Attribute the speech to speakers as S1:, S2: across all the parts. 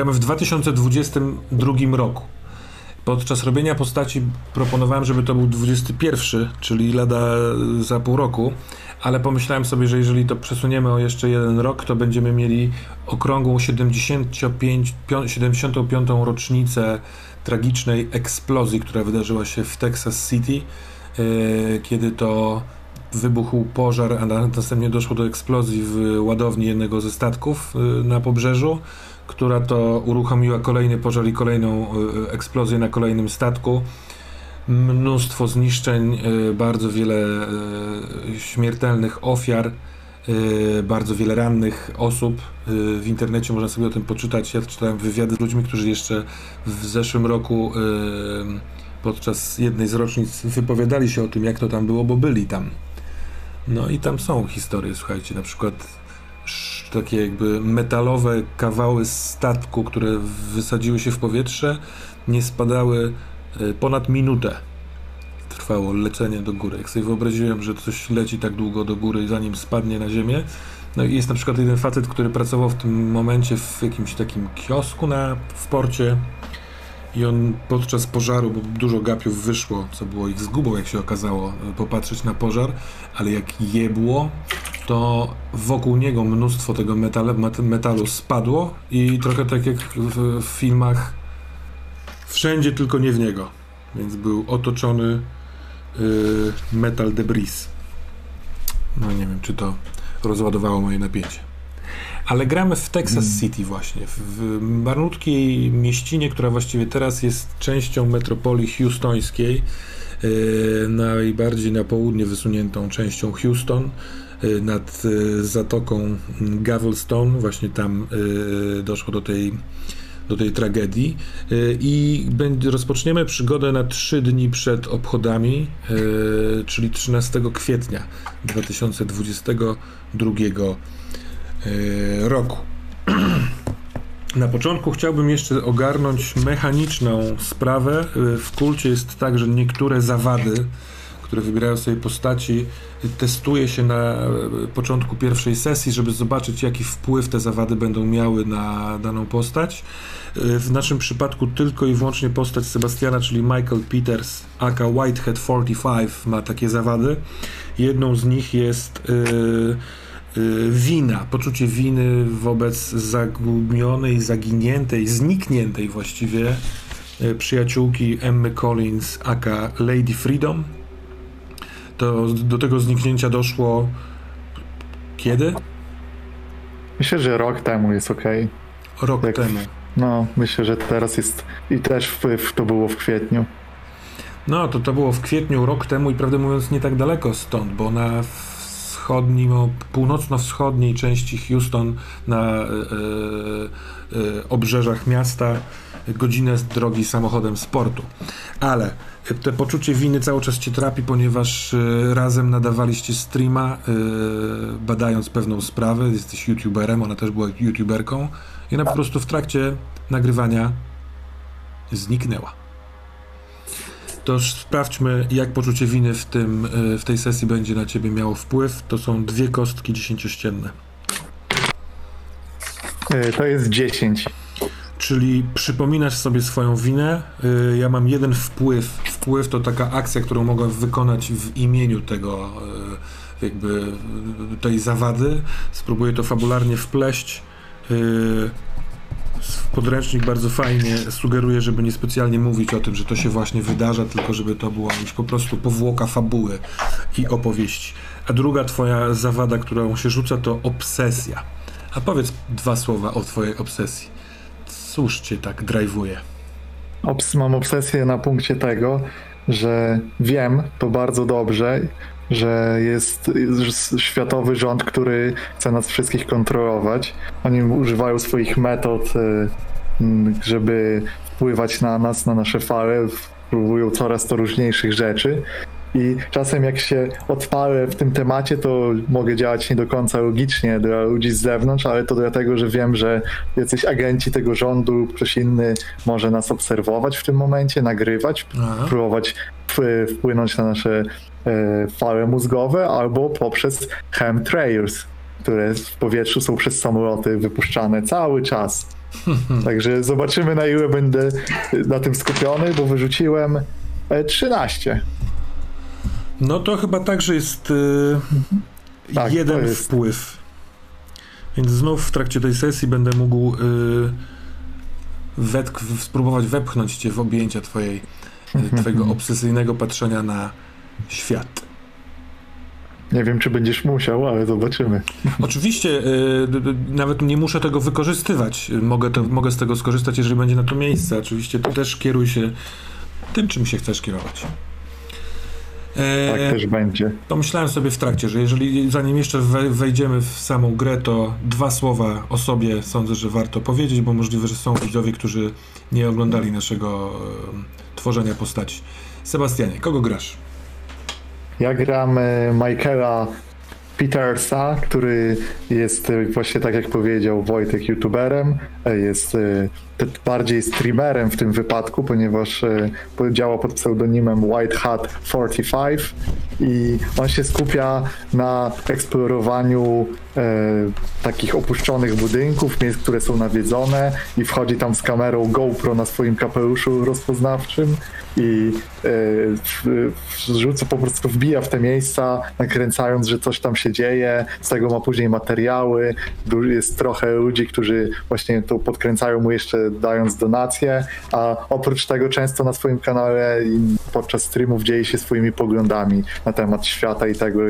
S1: Gramy w 2022 roku. Podczas robienia postaci proponowałem, żeby to był 21, czyli lada za pół roku, ale pomyślałem sobie, że jeżeli to przesuniemy o jeszcze jeden rok, to będziemy mieli okrągłą 75, 75. rocznicę tragicznej eksplozji, która wydarzyła się w Texas City, yy, kiedy to wybuchł pożar, a następnie doszło do eksplozji w ładowni jednego ze statków yy, na pobrzeżu która to uruchomiła kolejny pożar i kolejną e, eksplozję na kolejnym statku. Mnóstwo zniszczeń, e, bardzo wiele e, śmiertelnych ofiar, bardzo wiele rannych osób. W internecie można sobie o tym poczytać. Ja czytałem wywiady z ludźmi, którzy jeszcze w zeszłym roku podczas jednej z rocznic wypowiadali się o tym, jak to tam było, bo byli tam. No i tam są historie, słuchajcie, na przykład takie jakby metalowe kawały statku, które wysadziły się w powietrze, nie spadały e, ponad minutę. Trwało lecenie do góry. Jak sobie wyobraziłem, że coś leci tak długo do góry, zanim spadnie na ziemię. No i jest na przykład jeden facet, który pracował w tym momencie w jakimś takim kiosku na, w porcie i on podczas pożaru, bo dużo gapiów wyszło, co było ich zgubą, jak się okazało, e, popatrzeć na pożar, ale jak jebło, to wokół niego mnóstwo tego metalu, metalu spadło i trochę tak jak w, w filmach wszędzie, tylko nie w niego. Więc był otoczony yy, metal debris. No nie wiem, czy to rozładowało moje napięcie. Ale gramy w Texas mm. City właśnie, w malutkiej mieścinie, która właściwie teraz jest częścią metropolii houstońskiej, yy, najbardziej na południe wysuniętą częścią Houston. Y, nad y, zatoką Gavelstone, właśnie tam doszło do tej do tej tragedii i rozpoczniemy przygodę na trzy dni przed obchodami, czyli 13 kwietnia 2022 roku. Na początku chciałbym jeszcze ogarnąć mechaniczną sprawę. W kulcie jest tak, że niektóre zawady które wybierają sobie postaci, testuje się na e, początku pierwszej sesji, żeby zobaczyć, jaki wpływ te zawady będą miały na daną postać. W naszym przypadku tylko i wyłącznie postać Sebastiana, czyli Michael Peters, aka Whitehead 45, ma takie zawady. Jedną z nich jest yy, wina, poczucie winy wobec zagubionej, zaginiętej, znikniętej właściwie przyjaciółki Emmy Collins, aka Lady Freedom to do tego zniknięcia doszło kiedy?
S2: Myślę, że rok temu jest ok.
S1: Rok Jak, temu.
S2: No, myślę, że teraz jest i też w, w, to było w kwietniu.
S1: No, to to było w kwietniu rok temu i prawdę mówiąc nie tak daleko stąd, bo na wschodnim, północno-wschodniej części Houston na e, e, obrzeżach miasta godzinę z drogi samochodem sportu. Ale te poczucie winy cały czas cię trapi, ponieważ e, razem nadawaliście streama, e, badając pewną sprawę. Jesteś youtuberem, ona też była youtuberką. I ona po prostu w trakcie nagrywania zniknęła. To sprawdźmy, jak poczucie winy w, tym, e, w tej sesji będzie na ciebie miało wpływ. To są dwie kostki dziesięciościenne.
S2: To jest 10.
S1: Czyli przypominasz sobie swoją winę. Y, ja mam jeden wpływ. Wpływ to taka akcja, którą mogę wykonać w imieniu tego, jakby tej zawady. Spróbuję to fabularnie wpleść. Podręcznik bardzo fajnie sugeruje, żeby niespecjalnie mówić o tym, że to się właśnie wydarza, tylko żeby to była już po prostu powłoka fabuły i opowieści. A druga twoja zawada, którą się rzuca, to obsesja. A powiedz dwa słowa o twojej obsesji. Cóż cię tak drive'uje?
S2: Obs mam obsesję na punkcie tego, że wiem to bardzo dobrze, że jest, światowy rząd, który chce nas wszystkich kontrolować. Oni używają swoich metod, y, żeby wpływać na nas, na nasze fale, próbują coraz to różniejszych rzeczy. I czasem jak się odpalę w tym temacie, to mogę działać nie do końca logicznie dla ludzi z zewnątrz, ale to dlatego, że wiem, że jacyś agenci tego rządu lub ktoś inny może nas obserwować w tym momencie, nagrywać, Aha. próbować wpłynąć na nasze fale mózgowe albo poprzez chemtrails, które w powietrzu są przez samoloty wypuszczane cały czas. Także zobaczymy na ile będę na tym skupiony, bo wyrzuciłem e, 13.
S1: No to chyba tak, że jest y,
S2: Tak,
S1: jeden
S2: jest.
S1: wpływ. Więc znów w trakcie tej sesji będę mógł y, wetk, spróbować wepchnąć cię w objęcia twojej, y, twojego obsesyjnego patrzenia na świat.
S2: Nie wiem, czy będziesz musiał, ale zobaczymy.
S1: Oczywiście y, nawet nie muszę tego wykorzystywać. Mogę, to, mogę z tego skorzystać, jeżeli będzie na to miejsce. Oczywiście ty też kieruj się tym, czym się chcesz kierować. E,
S2: Tak też będzie.
S1: Pomyślałem sobie w trakcie, że jeżeli zanim jeszcze we, wejdziemy w samą grę, to dwa słowa o sobie sądzę, że warto powiedzieć, bo możliwe, że są widzowie, którzy nie oglądali naszego tworzenia postaci. Sebastianie, kogo grasz?
S2: Ja gram e, Michaela Petersa, który jest e, właśnie tak jak powiedział Wojtek youtuberem, e, jest bardziej streamerem w tym wypadku, ponieważ e, działa pod pseudonimem White Hat 45 i on się skupia na eksplorowaniu e, takich opuszczonych budynków, miejsc, które są nawiedzone i wchodzi tam z kamerą GoPro na swoim kapeluszu rozpoznawczym i e, wrzuca, po prostu wbija w te miejsca, nakręcając, że coś tam się dzieje, z tego ma później materiały, jest trochę ludzi, którzy właśnie to podkręcają mu jeszcze dając donacje, a oprócz tego często na swoim kanale i podczas streamów dzieje się swoimi poglądami na temat świata i tego,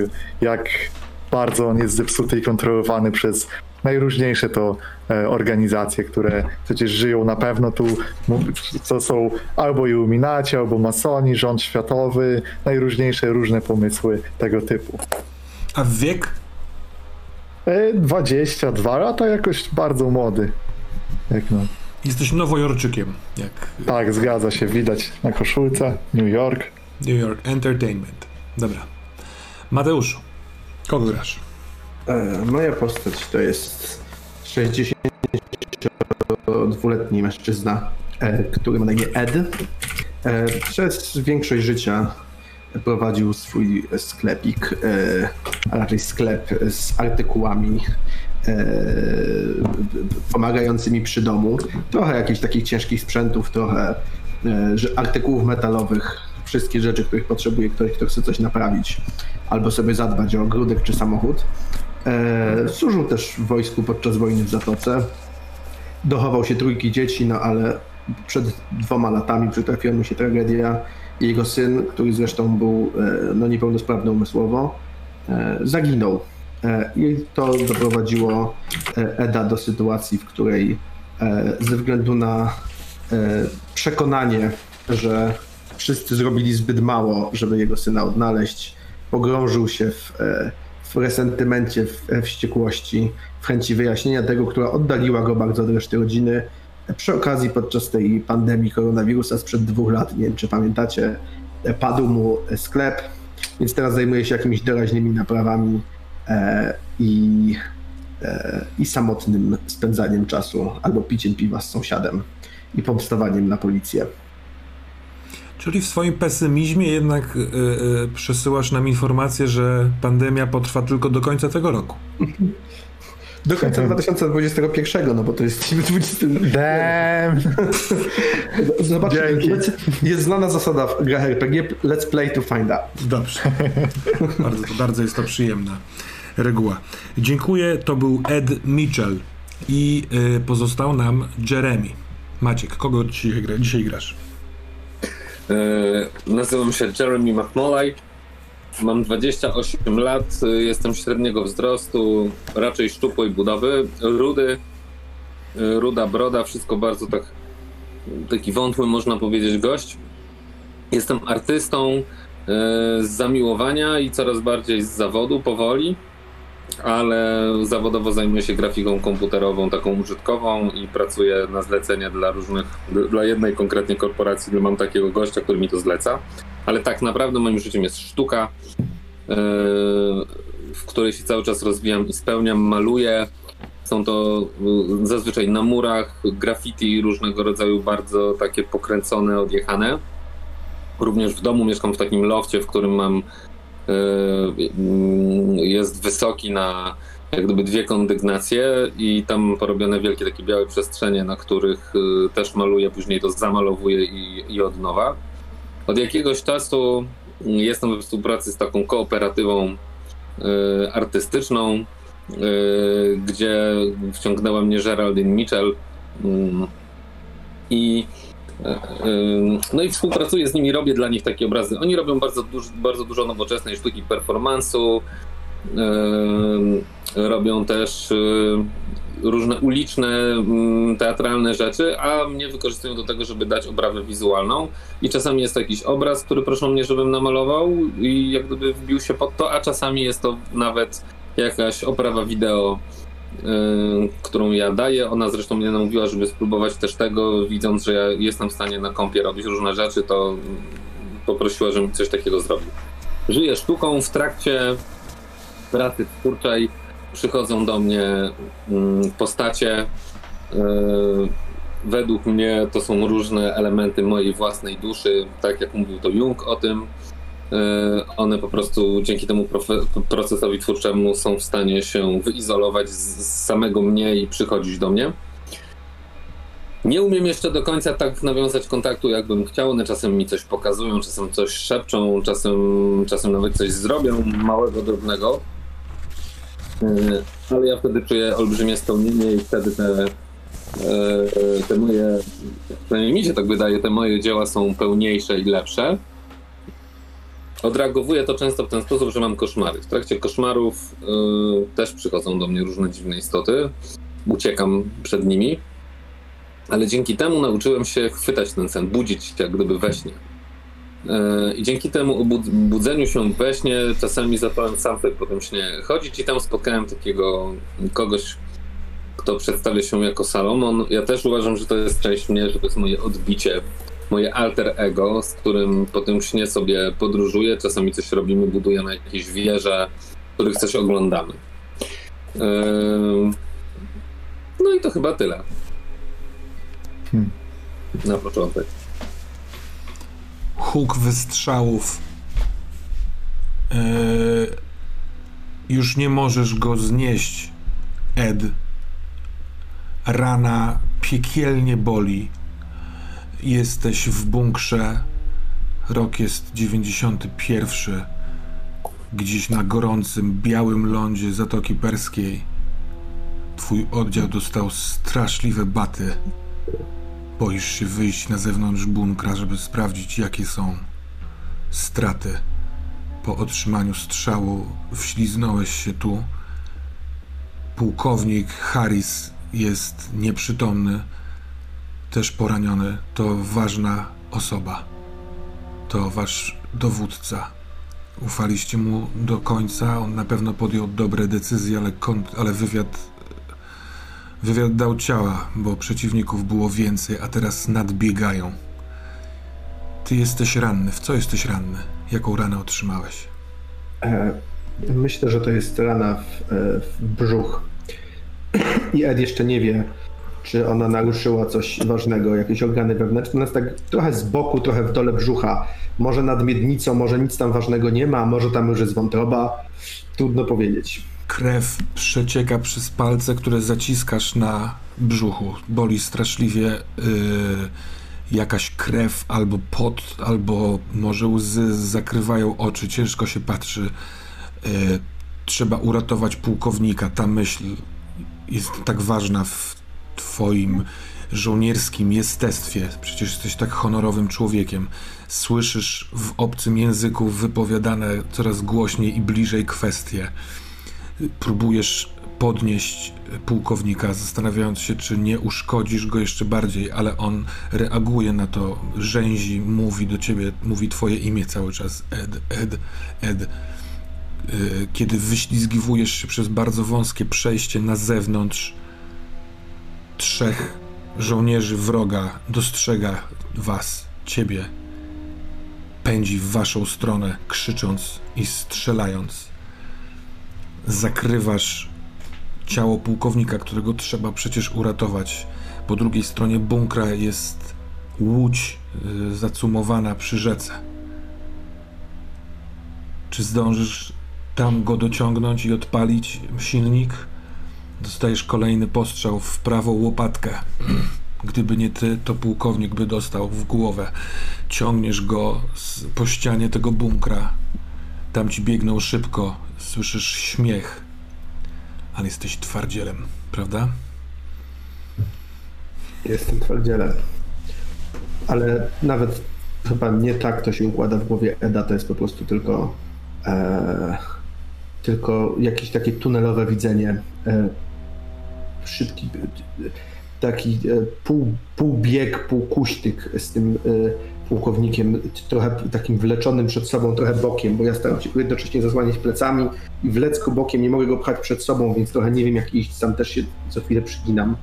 S2: jak bardzo on jest zepsuty i kontrolowany przez najróżniejsze to e, organizacje, które przecież żyją na pewno tu, to są albo iluminaci, albo masoni, rząd światowy, najróżniejsze różne pomysły tego typu.
S1: A wiek?
S2: E, 22 lata jakoś bardzo młody. Jak no.
S1: Jesteś nowojorczykiem, jak
S2: Tak, zgadza się, widać na koszulce, New York.
S1: New York Entertainment. Dobra. Mateuszu, kogo grasz?
S3: E, Moja postać to jest 62-letni mężczyzna, e, który ma na imię Ed. E, Przez większość życia prowadził swój sklepik, e, a raczej sklep z artykułami pomagającymi przy domu. Trochę jakichś takich ciężkich sprzętów, trochę e, artykułów metalowych, wszystkie rzeczy, których potrzebuje ktoś, kto chce coś naprawić albo sobie zadbać o ogródek czy samochód. E, służył też w wojsku podczas wojny w Zatoce. Dochował się trójki dzieci, no ale przed dwoma latami przytrafiła mu się tragedia. Jego syn, który zresztą był e, no, niepełnosprawny umysłowo, e, zaginął. E, I to doprowadziło e, Eda do sytuacji, w której e, ze względu na przekonanie, że wszyscy zrobili zbyt mało, żeby jego syna odnaleźć, pogrążył się w, w resentymencie, w wściekłości, w chęci wyjaśnienia tego, która oddaliła go bardzo od reszty rodziny. Przy okazji podczas tej pandemii koronawirusa sprzed dwóch lat, nie wiem czy pamiętacie, padł mu sklep, więc teraz zajmuje się jakimiś doraźnymi naprawami i, e, i samotnym spędzaniem czasu albo piciem piwa z sąsiadem i pomstowaniem na policję.
S1: Czyli w swoim pesymizmie jednak y, y, przesyłasz nam informację, że pandemia potrwa tylko do końca tego roku.
S3: Do końca 2021, no bo to jest 20.
S2: Damn!
S3: Zobaczcie,
S2: Dzięki.
S3: jest, jest znana zasada w grach RPG, let's play to find out.
S1: Dobrze. bardzo, bardzo jest to przyjemna reguła. Dziękuję. To był Ed Mitchell i y, pozostał nam Jeremy. Maciek, kogo dzisiaj, gra, dzisiaj grasz?
S4: E, Nazywam się Jeremy McMolay. Mam 28 lat, e, jestem średniego wzrostu, raczej szczupłej budowy, rudy, e, ruda broda, wszystko bardzo tak taki wątły można powiedzieć gość. Jestem artystą z zamiłowania i coraz bardziej z zawodu powoli, ale zawodowo zajmuję się grafiką komputerową, taką użytkową i pracuję na zlecenie dla różnych, dla jednej konkretnie korporacji, gdzie mam takiego gościa, który mi to zleca. Ale tak naprawdę moim życiem jest sztuka, yy, w której się cały czas rozwijam i spełniam, maluję. Są to yy, zazwyczaj na murach, graffiti różnego rodzaju, bardzo takie pokręcone, odjechane. Również w domu mieszkam w takim lofcie, w którym mam jest wysoki na jak gdyby dwie kondygnacje i tam porobione wielkie takie białe przestrzenie, na których y, też maluję, później to zamalowuję i, i od nowa. Od jakiegoś czasu y, jestem we współpracy z taką kooperatywą y, artystyczną, y, gdzie wciągnęła mnie Geraldine Mitchell mm, i y, y, no i współpracuję z nimi, robię dla nich takie obrazy. Oni robią bardzo, duż, bardzo dużo nowoczesnej sztuki performance'u, y, robią też y, różne uliczne, teatralne rzeczy, a mnie wykorzystują do tego, żeby dać oprawę wizualną. I czasami jest to jakiś obraz, który proszą mnie, żebym namalował i jak gdyby wbił się pod to, a czasami jest to nawet jakaś oprawa wideo, którą ja daję. Ona zresztą mnie namówiła, żeby spróbować też tego, widząc, że ja jestem w stanie na kąpie robić różne rzeczy, to poprosiła, żebym coś takiego zrobił. Żyję sztuką w trakcie pracy twórczej przychodzą do mnie mm, postacie. Yy, Według mnie to są różne elementy mojej własnej duszy, tak jak mówił to Jung o tym. Yy, One po prostu dzięki temu procesowi twórczemu są w stanie się wyizolować z samego mnie i przychodzić do mnie. Nie umiem jeszcze do końca tak nawiązać kontaktu, jakbym chciał. One czasem mi coś pokazują, czasem coś szepczą, czasem, czasem nawet coś zrobią małego, drobnego. Yy, Ale ja wtedy czuję olbrzymie spełnienie i wtedy te, yy, te moje, przynajmniej mi się tak wydaje, te moje dzieła są pełniejsze i lepsze. Odreagowuję to często w ten sposób, że mam koszmary. W trakcie koszmarów yy, też przychodzą do mnie różne dziwne istoty. Uciekam przed nimi. Ale dzięki temu nauczyłem się chwytać ten sen, budzić się jak gdyby we śnie. Yy, I dzięki temu obud- budzeniu się we śnie czasami zacząłem sam sobie po śnie chodzić i tam spotkałem takiego kogoś, kto przedstawia się jako Salomon. Ja też uważam, że to jest część mnie, że to jest moje odbicie, moje alter ego, z którym po tym śnie sobie podróżuję. Czasami coś robimy, budujemy jakieś wieże, których coś oglądamy. No i to chyba tyle.
S2: Hmm.
S4: Na początek.
S1: huk wystrzałów. Yy, już nie możesz go znieść, Ed. Rana piekielnie boli. Jesteś w bunkrze. Rok jest 91. Gdzieś na gorącym, białym lądzie Zatoki Perskiej. Twój oddział dostał straszliwe baty. Boisz się wyjść na zewnątrz bunkra, żeby sprawdzić, jakie są straty. Po otrzymaniu strzału wśliznąłeś się tu. Pułkownik Harris jest nieprzytomny, też poraniony. To ważna osoba. To wasz dowódca. Ufaliście mu do końca. On na pewno podjął dobre decyzje, ale, ale wywiad Wywiad dał ciała, bo przeciwników było więcej, a teraz nadbiegają. Ty jesteś ranny. W co jesteś ranny? Jaką ranę otrzymałeś?
S3: E, Myślę, że to jest rana w, e, w brzuch. I Ed jeszcze nie wie, czy ona naruszyła coś ważnego, jakieś organy wewnętrzne. Jest tak trochę z boku, trochę w dole brzucha. Może nad miednicą, może nic tam ważnego nie ma, może tam już jest wątroba. Trudno powiedzieć.
S1: Krew przecieka przez palce, które zaciskasz na brzuchu. Boli straszliwie yy, jakaś krew, albo pot, albo może łzy zakrywają oczy. Ciężko się patrzy. Yy, trzeba uratować pułkownika. Ta myśl jest tak ważna w twoim żołnierskim jestestwie. Przecież jesteś tak honorowym człowiekiem. Słyszysz w obcym języku wypowiadane coraz głośniej i bliżej kwestie próbujesz podnieść pułkownika, zastanawiając się, czy nie uszkodzisz go jeszcze bardziej, ale on reaguje na to, rzęzi, mówi do ciebie, mówi twoje imię cały czas. Ed, Ed, Ed. Y, Kiedy wyślizgiwujesz się przez bardzo wąskie przejście na zewnątrz, trzech żołnierzy wroga dostrzega was, ciebie. Pędzi w waszą stronę, krzycząc i strzelając zakrywasz ciało pułkownika, którego trzeba przecież uratować. Po drugiej stronie bunkra jest łódź y, zacumowana przy rzece. Czy zdążysz tam go dociągnąć i odpalić silnik, dostajesz kolejny postrzał w prawą łopatkę. Gdyby nie ty, to pułkownik by dostał w głowę. Ciągniesz go z, po ścianie tego bunkra. Tam ci biegną szybko. Słyszysz śmiech. Ale jesteś twardzielem, prawda?
S3: Jestem twardzielem. Ale nawet chyba nie tak to się układa w głowie Eda, to jest po prostu tylko e, tylko jakieś takie tunelowe widzenie. E, szybki e, taki e, pół, półbieg, półkuśtyk z tym e, pułkownikiem, trochę takim wleczonym przed sobą, trochę bokiem, bo ja staram się jednocześnie zasłaniać plecami i wlec go bokiem, nie mogę go pchać przed sobą, więc trochę nie wiem jak iść, sam też się co chwilę przyginam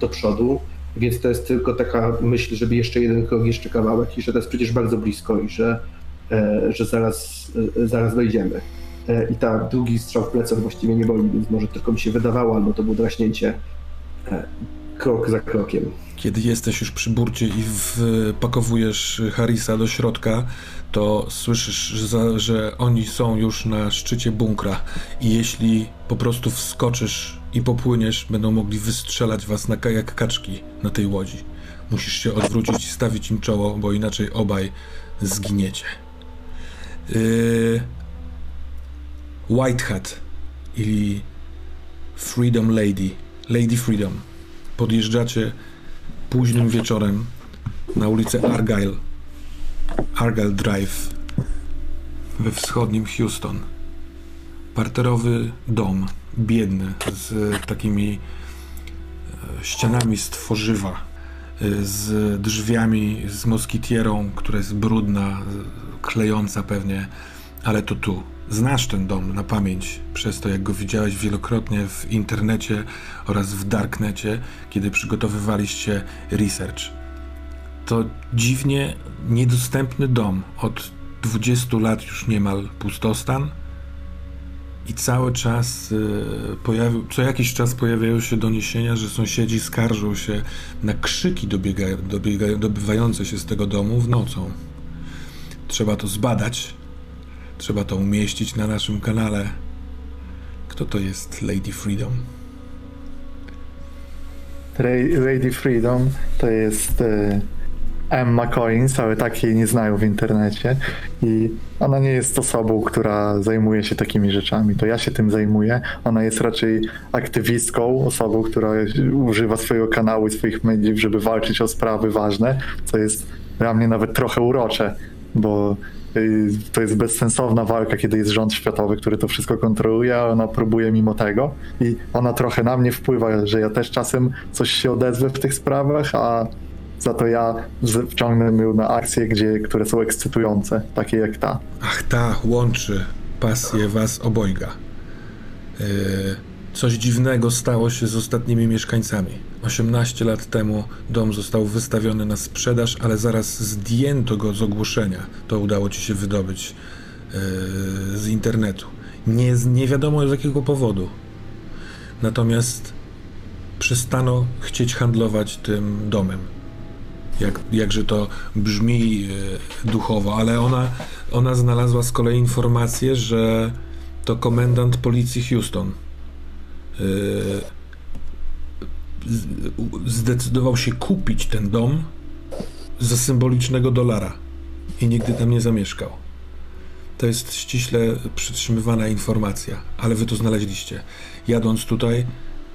S3: do przodu. Więc to jest tylko taka myśl, żeby jeszcze jeden krok, jeszcze kawałek i że to jest przecież bardzo blisko i że, że zaraz, zaraz dojdziemy. E, I ta drugi strzał w plecach właściwie nie boli, więc może tylko mi się wydawało, albo to było draśnięcie e, krok za krokiem.
S1: Kiedy jesteś już przy burcie i wpakowujesz Harisa do środka, to słyszysz, że, że oni są już na szczycie bunkra i jeśli po prostu wskoczysz i popłyniesz, będą mogli wystrzelać was na, ka- jak kaczki na tej łodzi. Musisz się odwrócić i stawić im czoło, bo inaczej obaj zginiecie. Yy... Whitehead i Freedom Lady, Lady Freedom. Podjeżdżacie późnym wieczorem na ulicę Argyle, Argyle Drive we wschodnim Houston. Parterowy dom, biedny, z takimi e, ścianami z tworzywa, e, z drzwiami, z moskitierą, która jest brudna, e, klejąca pewnie, ale to tu. Znasz ten dom na pamięć, przez to jak go widziałeś wielokrotnie w internecie oraz w darknecie, kiedy przygotowywaliście research. To dziwnie niedostępny dom. Od 20 lat już niemal pustostan. I cały czas pojawił, co jakiś czas pojawiają się doniesienia, że sąsiedzi skarżą się na krzyki dobiega, dobiega, dobywające się z tego domu w nocą. Trzeba to zbadać. Trzeba to umieścić na naszym kanale. Kto to jest Lady Freedom?
S2: Lady Freedom to jest Emma Collins, ale tak jej nie znają w internecie. I ona nie jest osobą, która zajmuje się takimi rzeczami. To ja się tym zajmuję. Ona jest raczej aktywistką, osobą, która używa swojego kanału i swoich mediów, żeby walczyć o sprawy ważne, co jest dla mnie nawet trochę urocze, bo to jest bezsensowna walka, kiedy jest rząd światowy, który to wszystko kontroluje, a ona próbuje mimo tego i ona trochę na mnie wpływa, że ja też czasem coś się odezwę w tych sprawach, a za to ja wciągnę ją na akcje, gdzie, które są ekscytujące, takie jak ta.
S1: Ach, ta łączy pasję was obojga. Yy, coś dziwnego stało się z ostatnimi mieszkańcami. 18 lat temu dom został wystawiony na sprzedaż, ale zaraz zdjęto go z ogłoszenia. To udało ci się wydobyć yy, z internetu. Nie, nie wiadomo z jakiego powodu. Natomiast przestano chcieć handlować tym domem jak, jakże to brzmi e, duchowo, ale ona, ona znalazła z kolei informację, że to komendant policji Houston e, u- zdecydował się kupić ten dom za symbolicznego dolara i nigdy tam nie zamieszkał. To jest ściśle przytrzymywana informacja, ale wy to znaleźliście. Jadąc tutaj,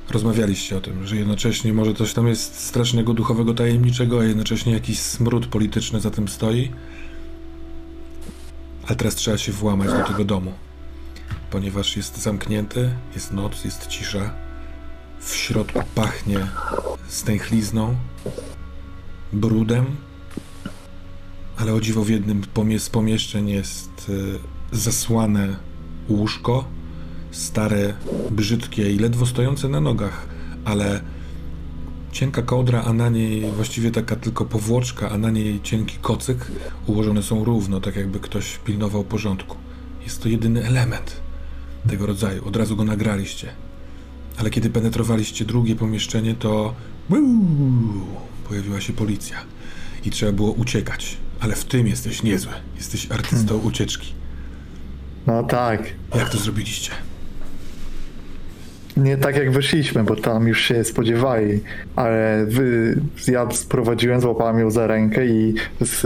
S1: rozmawialiście o tym, że jednocześnie może coś tam jest strasznego, duchowego, tajemniczego, a jednocześnie jakiś smród polityczny za tym stoi. Ale teraz trzeba się włamać do tego domu, ponieważ jest zamknięty, jest noc, jest cisza. W środku pachnie stęchlizną, brudem, ale o dziwo w jednym z pomieszczeń jest y, zasłane łóżko, stare, brzydkie i ledwo stojące na nogach, ale cienka kołdra, a na niej właściwie taka tylko powłoczka, a na niej cienki kocyk ułożone są równo, tak jakby ktoś pilnował porządku. Jest to jedyny element tego rodzaju. Od razu go nagraliście. Ale kiedy penetrowaliście drugie pomieszczenie, to pojawiła się policja i trzeba było uciekać. Ale w tym jesteś niezły. Jesteś artystą ucieczki.
S2: No tak.
S1: Jak to zrobiliście?
S2: Nie tak jak wyszliśmy, bo tam już się spodziewali, ale wy, ja sprowadziłem, złapałem ją za rękę i z,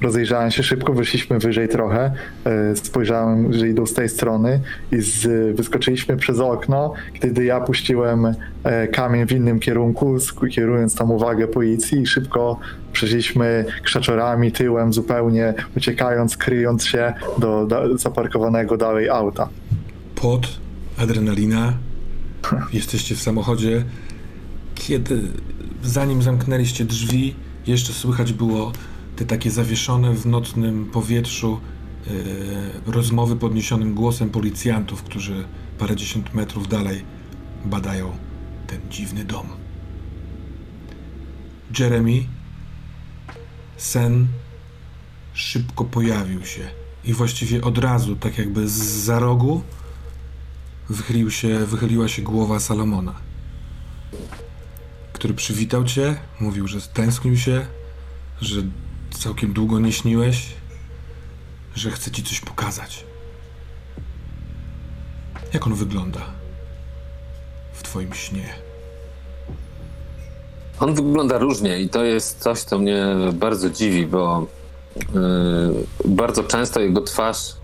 S2: rozejrzałem się szybko, wyszliśmy wyżej trochę, e, spojrzałem, że idą z tej strony i z, wyskoczyliśmy przez okno, kiedy ja puściłem e, kamień w innym kierunku, kierując tam uwagę policji i szybko przeszliśmy krzaczorami, tyłem zupełnie, uciekając, kryjąc się do, do zaparkowanego dalej auta.
S1: Pot, adrenalina. Jesteście w samochodzie. Kiedy, zanim zamknęliście drzwi, jeszcze słychać było te takie zawieszone w nocnym powietrzu e, rozmowy podniesionym głosem policjantów, którzy parędziesiąt metrów dalej badają ten dziwny dom. Jeremy, sen szybko pojawił się i właściwie od razu, tak jakby z za rogu, wychylił się, wychyliła się głowa Salomona, który przywitał cię, mówił, że tęsknił się, że całkiem długo nie śniłeś, że chce ci coś pokazać. Jak on wygląda w twoim śnie?
S4: On wygląda różnie i to jest coś, co mnie bardzo dziwi, bo yy, bardzo często jego twarz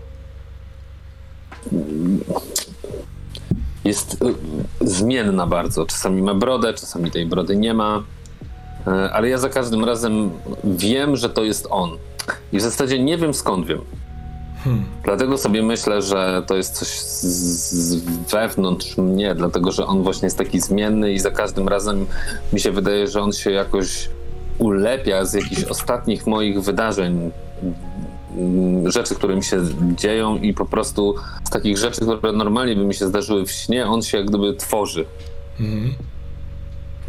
S4: jest yy, zmienna bardzo. Czasami ma brodę, czasami tej brody nie ma, yy, ale ja za każdym razem wiem, że to jest on. I w zasadzie nie wiem skąd wiem. Dlatego sobie myślę, że to jest coś z, z wewnątrz mnie, dlatego że on właśnie jest taki zmienny i za każdym razem mi się wydaje, że on się jakoś ulepia z jakichś ostatnich moich wydarzeń, rzeczy, które mi się dzieją i po prostu z takich rzeczy, które normalnie by mi się zdarzyły w śnie, on się jak gdyby tworzy.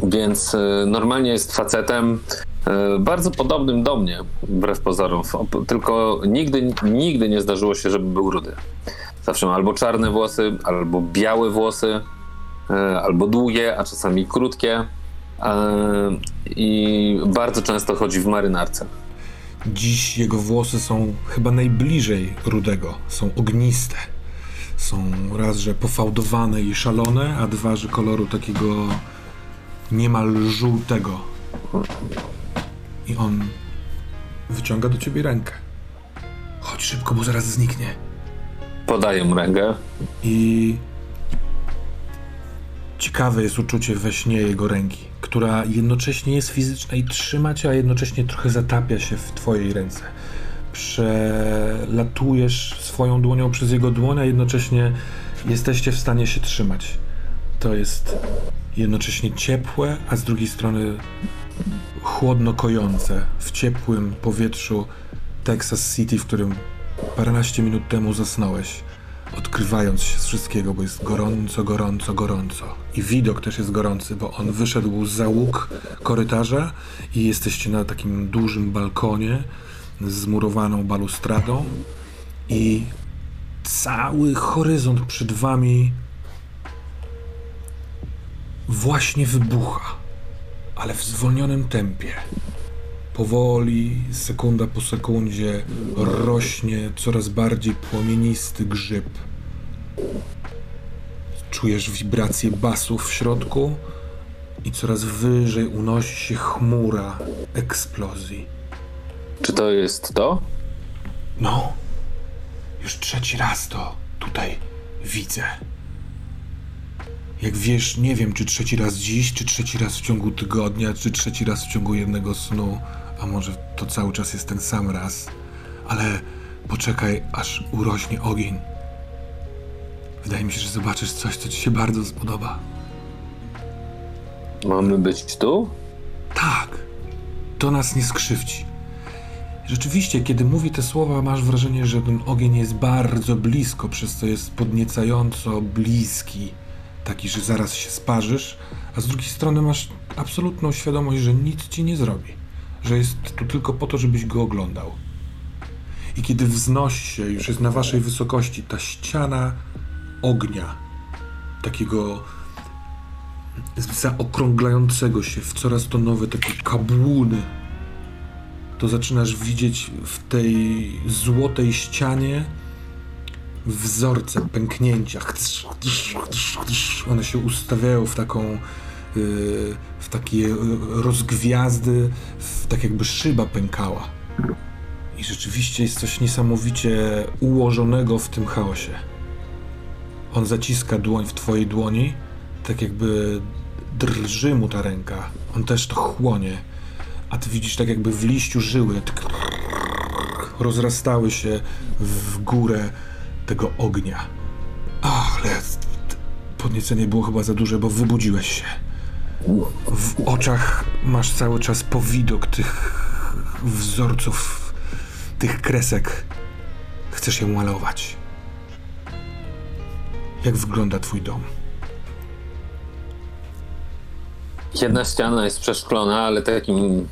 S4: Więc y, normalnie jest facetem y, bardzo podobnym do mnie, wbrew pozorom. Tylko nigdy, nigdy nie zdarzyło się, żeby był rudy. Zawsze ma albo czarne włosy, albo białe włosy, y, albo długie, a czasami krótkie. I bardzo często chodzi w marynarce.
S1: Dziś jego włosy są chyba najbliżej rudego. Są ogniste. Są raz, że pofałdowane i szalone, a dwa, że koloru takiego niemal żółtego. I on wyciąga do ciebie rękę. Chodź szybko, bo zaraz zniknie.
S4: Podaję mu rękę.
S1: I ciekawe jest uczucie we śnie jego ręki, która jednocześnie jest fizyczna i trzyma cię, a jednocześnie trochę zatapia się w twojej ręce. Przelatujesz swoją dłonią przez jego dłoń, a jednocześnie jesteście w stanie się trzymać. To jest jednocześnie ciepłe, a z drugiej strony chłodno kojące w ciepłym powietrzu Texas City, w którym paręnaście minut temu zasnąłeś, odkrywając się z wszystkiego, bo jest gorąco, gorąco, gorąco. I widok też jest gorący, bo on wyszedł za łuk korytarza i jesteście na takim dużym balkonie z zmurowaną balustradą i cały horyzont przed wami właśnie wybucha, ale w zwolnionym tempie. Powoli, sekunda po sekundzie, rośnie coraz bardziej płomienisty grzyb. Czujesz wibrację basów w środku i coraz wyżej unosi się chmura eksplozji.
S4: Czy to jest to?
S1: No, już trzeci raz to tutaj widzę. Jak wiesz, nie wiem, czy trzeci raz dziś, czy trzeci raz w ciągu tygodnia, czy trzeci raz w ciągu jednego snu, a może to cały czas jest ten sam raz. Ale poczekaj, aż urośnie ogień. Wydaje mi się, że zobaczysz coś, co ci się bardzo spodoba.
S4: Mamy być tu?
S1: Tak, to nas nie skrzywdzi. Rzeczywiście, kiedy mówi te słowa, masz wrażenie, że ten ogień jest bardzo blisko, przez co jest podniecająco bliski. Taki, że zaraz się sparzysz, a z drugiej strony masz absolutną świadomość, że nic ci nie zrobi. Że jest tu tylko po to, żebyś go oglądał. I kiedy wznosi się, już jest na waszej wysokości, ta ściana ognia, takiego zaokrąglającego się w coraz to nowe takie kabłuny, to zaczynasz widzieć w tej złotej ścianie wzorce, pęknięcia. One się ustawiają w taką, w takie y, rozgwiazdy, w, tak jakby szyba pękała. I rzeczywiście jest coś niesamowicie ułożonego w tym chaosie. On zaciska dłoń w twojej dłoni, tak jakby drży mu ta ręka. On też to chłonie. A ty widzisz tak jakby w liściu żyły tak rozrastały się w górę tego ognia. Ach, ale podniecenie było chyba za duże, bo wybudziłeś się. W oczach masz cały czas powidok tych wzorców, tych kresek. Chcesz je malować. Jak wygląda twój dom?
S4: Jedna ściana jest przeszklona, ale takim,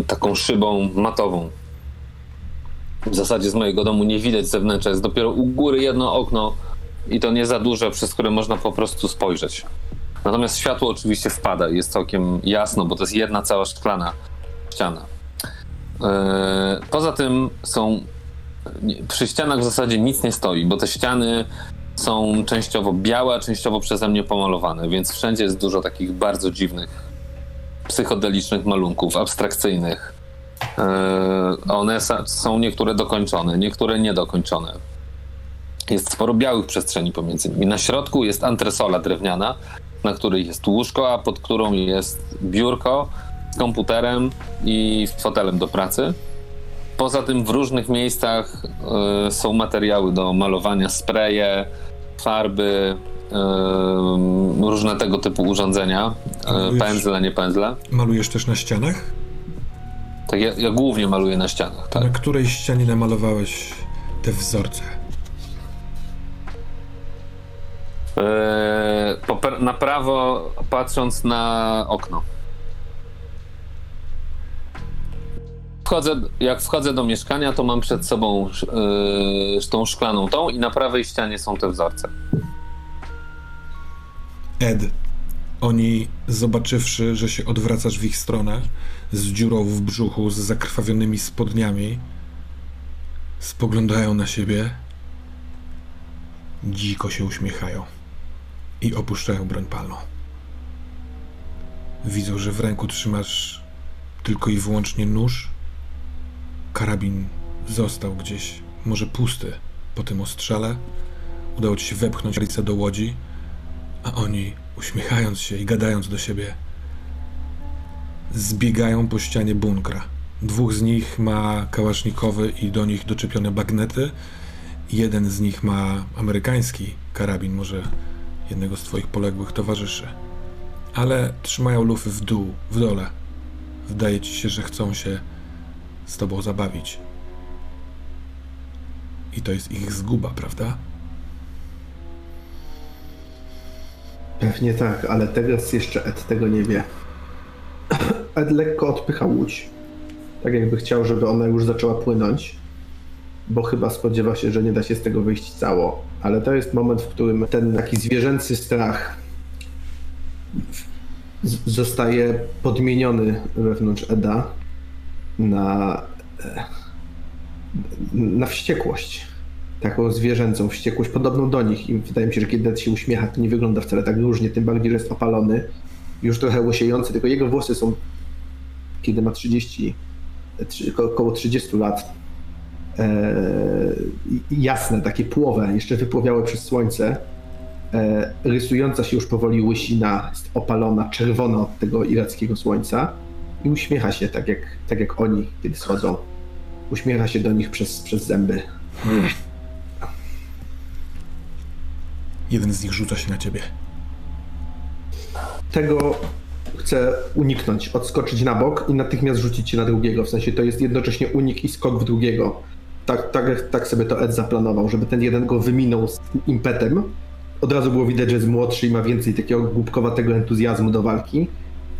S4: y, taką szybą matową. W zasadzie z mojego domu nie widać zewnętrza, jest dopiero u góry jedno okno i to nie za duże, przez które można po prostu spojrzeć. Natomiast światło oczywiście wpada i jest całkiem jasno, bo to jest jedna cała szklana ściana. E, Poza tym są przy ścianach w zasadzie nic nie stoi, bo te ściany są częściowo białe, a częściowo przeze mnie pomalowane, więc wszędzie jest dużo takich bardzo dziwnych, psychodelicznych malunków, abstrakcyjnych. E, One są niektóre dokończone, niektóre niedokończone. Jest sporo białych przestrzeni pomiędzy nimi. Na środku jest antresola drewniana, na której jest łóżko, a pod którą jest biurko z komputerem i fotelem do pracy. Poza tym w różnych miejscach e, są materiały do malowania, spreje, farby, e, różne tego typu urządzenia, e,
S1: Malujesz-
S4: pędzle, nie pędzle.
S1: Malujesz też na ścianach?
S4: Tak, ja, ja głównie maluję na ścianach, tak.
S1: Na której ścianie namalowałeś te wzorce?
S4: Pra- na prawo patrząc na okno. Wchodzę, jak wchodzę do mieszkania, to mam przed sobą yy, tą szklaną tą i na prawej ścianie są te wzorce.
S1: Ed, oni zobaczywszy, że się odwracasz w ich stronę, z dziurą w brzuchu, z zakrwawionymi spodniami, spoglądają na siebie, dziko się uśmiechają i opuszczają broń palną. Widzą, że w ręku trzymasz tylko i wyłącznie nóż. Karabin został gdzieś, może pusty, po tym ostrzale. Udało ci się wepchnąć ręce do łodzi, a oni, uśmiechając się i gadając do siebie, zbiegają po ścianie bunkra. Dwóch z nich ma kałasznikowy i do nich doczepione bagnety. Jeden z nich ma amerykański karabin, może jednego z twoich poległych towarzyszy. Ale trzymają lufy w dół, w dole. Wydaje ci się, że chcą się z tobą zabawić. I to jest ich zguba, prawda?
S3: Pewnie tak, ale teraz jeszcze Ed tego nie wie. Ed lekko odpycha łódź. Tak jakby chciał, żeby ona już zaczęła płynąć, bo chyba spodziewa się, że nie da się z tego wyjść cało. Ale to jest moment, w którym ten taki zwierzęcy strach zostaje podmieniony wewnątrz Eda na, e, na wściekłość. Taką zwierzęcą wściekłość, podobną do nich. I wydaje mi się, że kiedy Ed się uśmiecha, to nie wygląda wcale tak różnie, tym bardziej, że jest opalony, już trochę łosiejący, tylko jego włosy są, kiedy ma 30, trzy- ko- około 30 lat, jasne, takie płowe, jeszcze wypłowiałe przez słońce. E, rysująca się już powoli łysina jest opalona, czerwona od tego irackiego słońca i uśmiecha się tak jak, tak jak oni, kiedy schodzą. Uśmiecha się do nich przez, przez zęby.
S1: Jeden z nich rzuca się na ciebie.
S3: Tego chcę uniknąć, odskoczyć na bok i natychmiast rzucić się na drugiego. W sensie to jest jednocześnie unik i skok w drugiego. Tak, tak, tak sobie to Ed zaplanował, żeby ten jeden go wyminął z impetem. Od razu było widać, że jest młodszy i ma więcej takiego głupkowatego entuzjazmu do walki.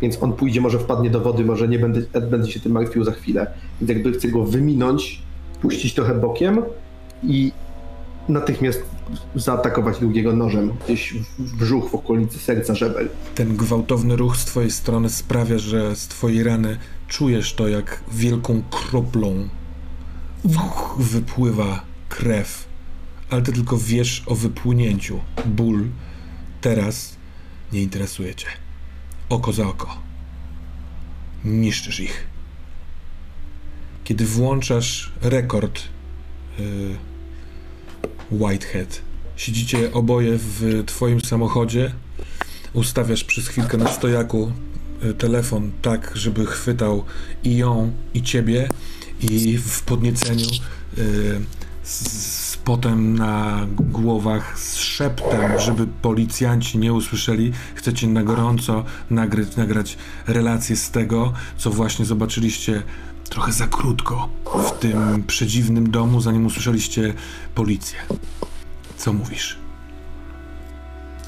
S3: Więc on pójdzie, może wpadnie do wody, może nie będę, Ed będzie się tym martwił za chwilę. Więc jakby chcę go wyminąć, puścić trochę bokiem i natychmiast zaatakować drugiego nożem gdzieś w brzuch, w okolicy serca żebel.
S1: Ten gwałtowny ruch z twojej strony sprawia, że z twojej rany czujesz to, jak wielką kroplą wypływa krew, ale ty tylko wiesz o wypłynięciu. Ból teraz nie interesuje cię. Oko za oko. Niszczysz ich. Kiedy włączasz rekord y, Whitehead, siedzicie oboje w twoim samochodzie, ustawiasz przez chwilkę na stojaku y, telefon tak, żeby chwytał i ją, i ciebie i w podnieceniu y, z, potem na głowach z szeptem, żeby policjanci nie usłyszeli, chcecie na gorąco nagrać, nagrać relację z tego, co właśnie zobaczyliście trochę za krótko w tym przedziwnym domu, zanim usłyszeliście policję. Co mówisz?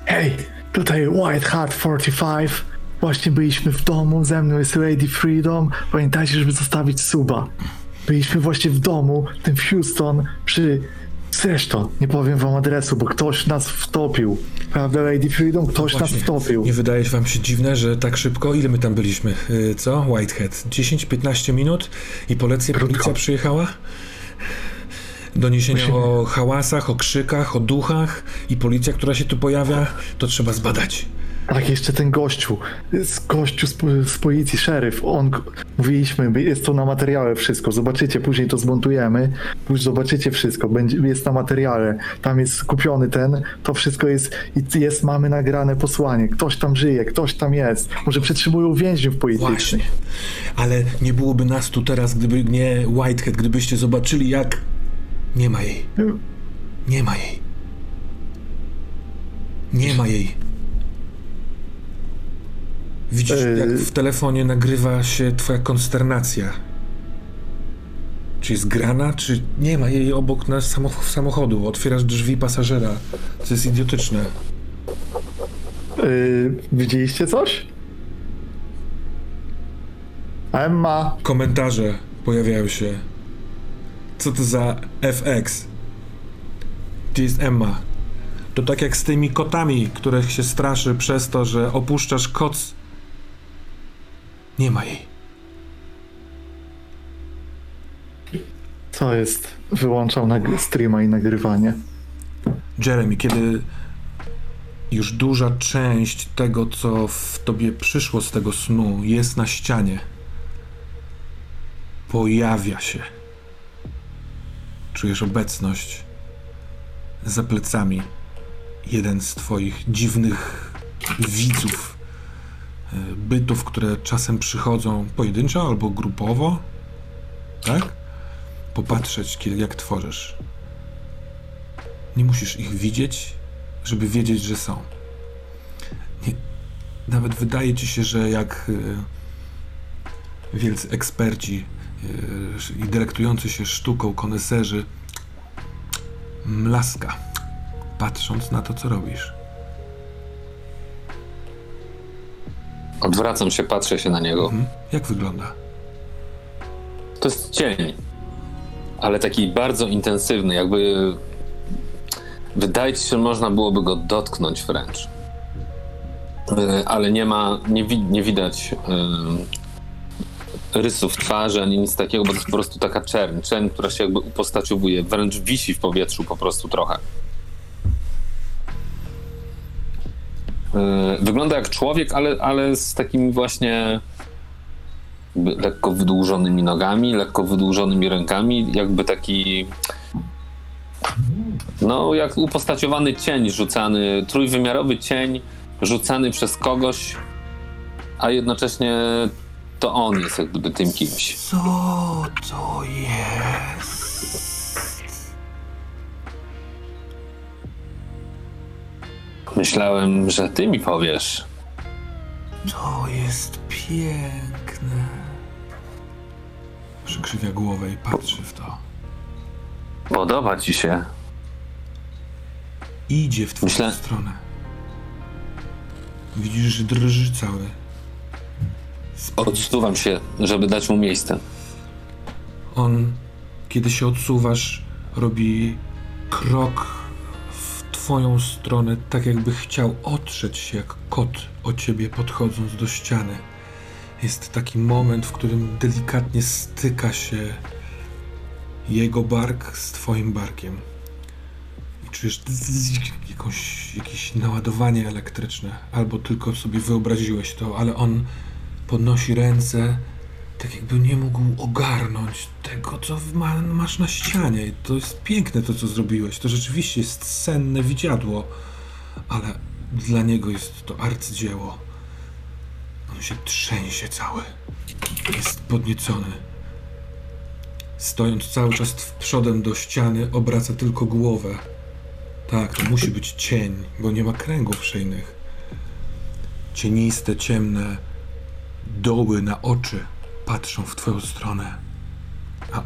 S2: Hej, tutaj White Hat 45. Właśnie byliśmy w domu, ze mną jest Lady Freedom. Pamiętajcie, żeby zostawić suba. Byliśmy właśnie w domu, tym w Houston, przy... Zresztą, nie powiem wam adresu, bo ktoś nas wtopił. Prawda, Lady Freedom? Ktoś nas
S1: Właśnie.
S2: wtopił.
S1: Nie wydaje wam się dziwne, że tak szybko? Ile my tam byliśmy? Yy, co? Whitehead. 10-15 minut i
S2: Krótko.
S1: policja przyjechała? Doniesienia
S2: Musimy-
S1: o hałasach, o krzykach, o duchach i policja, która się tu pojawia, to trzeba zbadać.
S2: Tak, jeszcze ten gościu, z gościu z, z policji, szeryf, on, mówiliśmy, jest to na materiale wszystko, zobaczycie, później to zmontujemy, już zobaczycie wszystko, będzie, jest na materiale, tam jest kupiony ten, to wszystko jest, i jest, mamy nagrane posłanie, ktoś tam żyje, ktoś tam jest, może przetrzymują więźniów
S1: Właśnie.
S2: politycznych.
S1: Ale nie byłoby nas tu teraz, gdyby nie Whitehead, gdybyście zobaczyli, jak. Nie ma jej. Nie ma jej. Nie ma jej. Widzisz,
S2: Yy.
S1: jak w telefonie nagrywa się twoja konsternacja. Czy jest grana, czy nie ma jej obok nas samoch- samochodu? Otwierasz drzwi pasażera. To jest idiotyczne.
S2: Yy, widzieliście coś? Emma,
S1: Komentarze pojawiają się. Co to za FX? Gdzie jest Emma? To tak jak z tymi kotami, których się straszy przez to, że opuszczasz koc. Nie ma jej.
S2: co jest? Wyłączał nag- streama i nagrywanie.
S1: Jeremy, kiedy już duża część tego, co w tobie przyszło z tego snu, jest na ścianie, pojawia się. Czujesz obecność za plecami. Jeden z twoich dziwnych widzów, bytów, które czasem przychodzą pojedynczo albo grupowo, tak? Popatrzeć, jak tworzysz. Nie musisz ich widzieć, żeby wiedzieć, że są. Nie, nawet wydaje ci się, że jak e, wielcy eksperci e, i delektujący się sztuką koneserzy mlaska, patrząc na to, co robisz.
S4: Odwracam się, patrzę się na niego.
S1: Mhm. Jak wygląda?
S4: To jest cień, ale taki bardzo intensywny, jakby wydaje ci się, że można byłoby go dotknąć wręcz. E, Ale nie ma, nie, wi- nie widać e, rysów twarzy ani nic takiego, bo to jest po prostu taka czerń, czerń, która się jakby upostaciowuje, wręcz wisi w powietrzu po prostu trochę. Wygląda jak człowiek, ale, ale z takimi właśnie jakby lekko wydłużonymi nogami, lekko wydłużonymi rękami, jakby taki no jak upostaciowany cień rzucany, trójwymiarowy cień rzucany przez kogoś, a jednocześnie to on jest jak gdyby tym kimś.
S1: Co to jest?
S4: Myślałem, że ty mi powiesz.
S1: To jest piękne. Przykrzywia głowę i patrzy w to.
S4: Podoba ci się.
S1: Idzie w twoją
S4: Myślę-
S1: stronę. Widzisz, że drży cały.
S4: Odsuwam się, żeby dać mu miejsce.
S1: On, kiedy się odsuwasz, robi krok twoją stronę, tak jakby chciał otrzeć się jak kot o ciebie podchodząc do ściany. Jest taki moment, w którym delikatnie styka się jego bark z twoim barkiem. czujesz jakąś, jakieś naładowanie elektryczne, albo tylko sobie wyobraziłeś to, ale on podnosi ręce, tak jakby nie mógł ogarnąć tego, co ma, masz na ścianie. To jest piękne to, co zrobiłeś. To rzeczywiście jest senne widziadło, ale dla niego jest to arcydzieło. On się trzęsie cały. Jest podniecony. Stojąc cały czas w- przodem do ściany, obraca tylko głowę. Tak, to musi być cień, bo nie ma kręgów szyjnych. Cieniste, ciemne doły na oczy patrzą w twoją stronę. A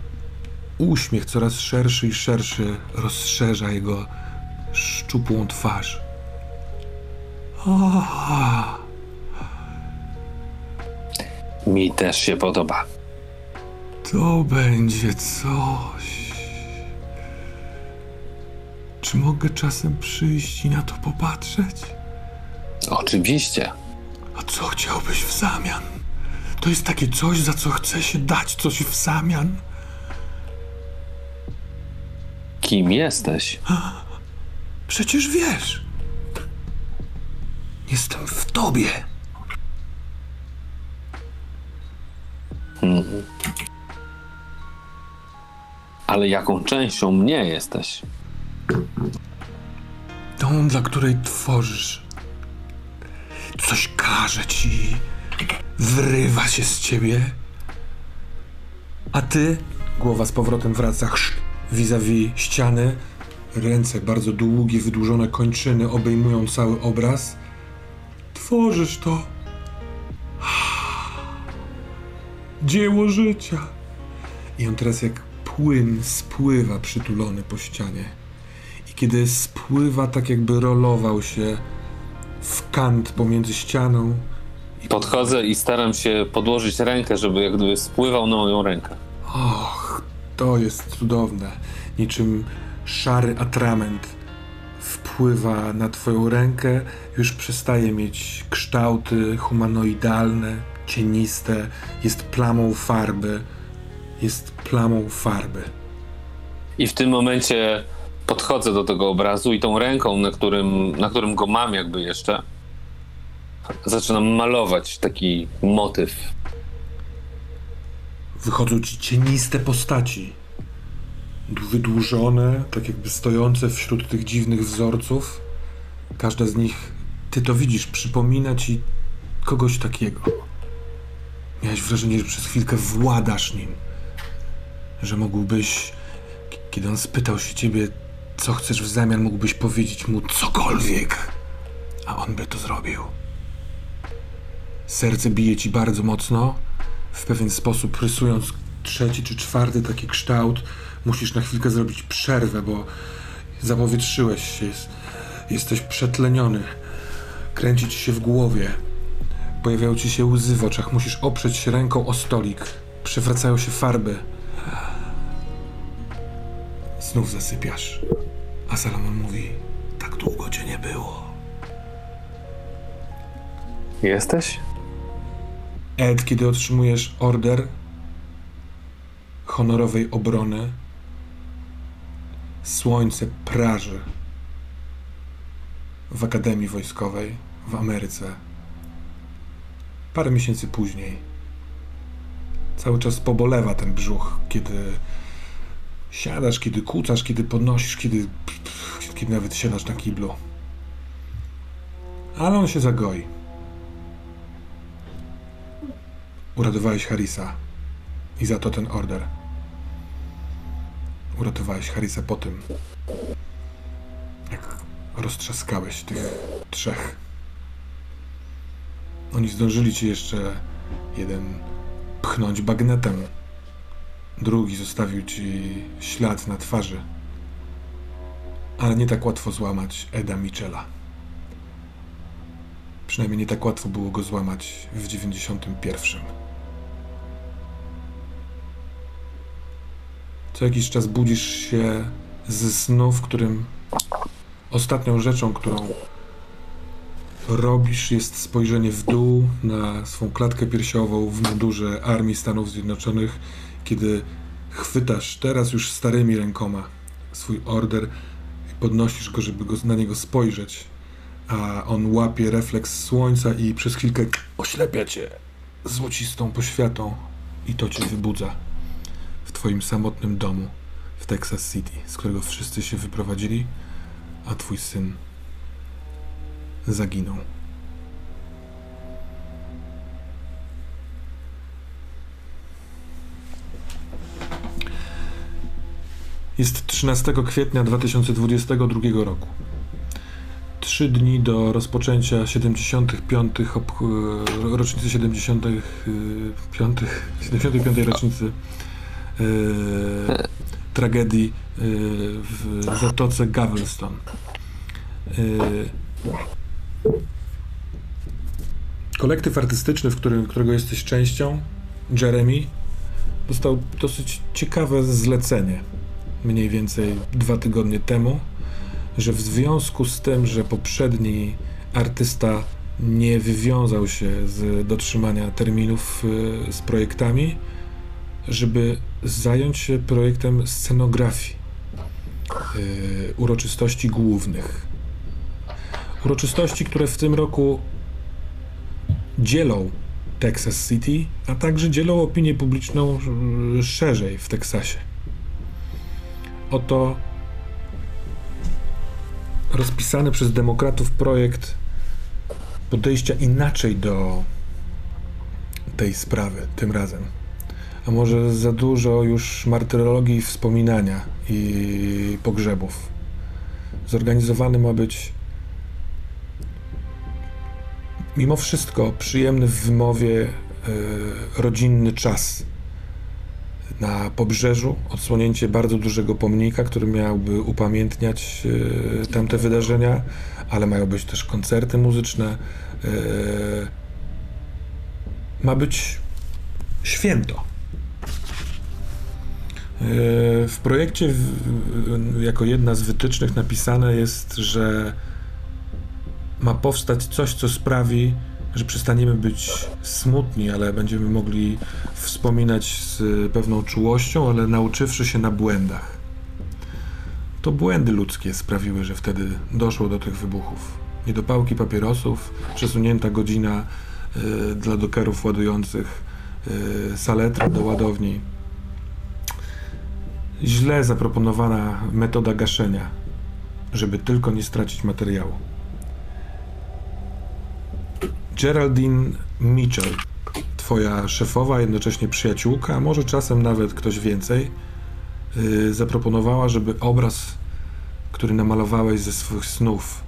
S1: uśmiech coraz szerszy i szerszy rozszerza jego szczupłą twarz. O,
S5: Mi też się podoba.
S1: To będzie coś. Czy mogę czasem przyjść i na to popatrzeć?
S5: Oczywiście.
S1: A co chciałbyś w zamian? To jest takie coś, za co chce się dać coś w zamian.
S5: Kim jesteś?
S1: Przecież wiesz. Jestem w tobie.
S5: Ale jaką częścią mnie jesteś?
S1: Tą, dla której tworzysz. Coś każe ci, wrywa się z ciebie. A ty, głowa z powrotem wraca vis-a-vis ściany, ręce bardzo długie, wydłużone kończyny obejmują cały obraz. Tworzysz to. Dzieło życia. I on teraz jak płyn spływa przytulony po ścianie. I kiedy spływa, tak jakby rolował się w kant pomiędzy ścianą
S5: Podchodzę i staram się podłożyć rękę, żeby jak gdyby spływał na moją rękę.
S1: Och, to jest cudowne. Niczym szary atrament wpływa na twoją rękę, już przestaje mieć kształty humanoidalne, cieniste, jest plamą farby. Jest plamą farby.
S5: I w tym momencie podchodzę do tego obrazu i tą ręką, na którym, na którym go mam jakby jeszcze, zaczynam malować taki motyw.
S1: Wychodzą ci cieniste postaci. Wydłużone, tak jakby stojące wśród tych dziwnych wzorców. Każda z nich, ty to widzisz, przypomina ci kogoś takiego. Miałeś wrażenie, że przez chwilkę władasz nim. Że mógłbyś, kiedy on spytał się ciebie, co chcesz w zamian, mógłbyś powiedzieć mu cokolwiek. A on by to zrobił. Serce bije ci bardzo mocno. W pewien sposób rysując trzeci czy czwarty taki kształt, musisz na chwilkę zrobić przerwę, bo zapowietrzyłeś się. Jest, jesteś przetleniony. Kręci ci się w głowie. Pojawiają ci się łzy w oczach. Musisz oprzeć się ręką o stolik. Przewracają się farby. Znów zasypiasz. A Salomon mówi: Tak długo cię nie było.
S5: Jesteś?
S1: Ed, kiedy otrzymujesz order honorowej obrony, słońce praży w Akademii Wojskowej w Ameryce. Parę miesięcy później. Cały czas pobolewa ten brzuch, kiedy siadasz, kiedy kucasz, kiedy podnosisz, kiedy, kiedy nawet siadasz na kiblu. Ale on się zagoi. Uratowałeś Harisa. I za to ten order. Uratowałeś Harisa po tym, jak roztrzaskałeś tych trzech. Oni zdążyli ci jeszcze jeden pchnąć bagnetem. Drugi zostawił ci ślad na twarzy. Ale nie tak łatwo złamać Eda Michela. Przynajmniej nie tak łatwo było go złamać w 91. Co jakiś czas budzisz się ze snu, w którym ostatnią rzeczą, którą robisz, jest spojrzenie w dół na swą klatkę piersiową w mundurze Armii Stanów Podnosisz go, żeby go, na niego spojrzeć, a on łapie refleks słońca i przez chwilkę oślepia cię złocistą poświatą i to cię wybudza twoim samotnym domu w Texas City, z którego wszyscy się wyprowadzili, a twój syn zaginął. Jest 13 kwietnia 2022 roku. Trzy dni do rozpoczęcia 75. obch- e, rocznicy 75. 75. rocznicy e, tragedii e, w zatoce Galveston. E, kolektyw artystyczny, w którym, którego jesteś częścią, Jeremy, dostał dosyć ciekawe zlecenie mniej więcej dwa tygodnie temu, że w związku z tym, że poprzedni artysta nie wywiązał się z dotrzymania terminów z projektami, żeby zająć się projektem scenografii y, uroczystości głównych. Uroczystości, które w tym roku dzielą Texas City, a także dzielą opinię publiczną y, szerzej w Teksasie. Oto rozpisany przez demokratów projekt podejścia inaczej do tej sprawy tym razem. A może za dużo już martyrologii wspominania i pogrzebów. Zorganizowany ma być mimo wszystko przyjemny w wymowie e, rodzinny czas na pobrzeżu odsłonięcie bardzo dużego pomnika, który miałby upamiętniać e, tamte wydarzenia, ale mają być też koncerty muzyczne. E, ma być święto. E, W projekcie, jako jedna z wytycznych napisane jest, że ma powstać coś, co sprawi, że przestaniemy być smutni, ale będziemy mogli wspominać z pewną czułością, ale nauczywszy się na błędach. To błędy ludzkie sprawiły, że wtedy doszło do tych wybuchów. Niedopałki papierosów, przesunięta godzina y, dla dokerów ładujących y, saletry do ładowni. Źle zaproponowana metoda gaszenia, żeby tylko nie stracić materiału. Geraldine Mitchell, twoja szefowa, jednocześnie przyjaciółka, a może czasem nawet ktoś więcej, yy, zaproponowała, żeby obraz, który namalowałeś ze swych snów,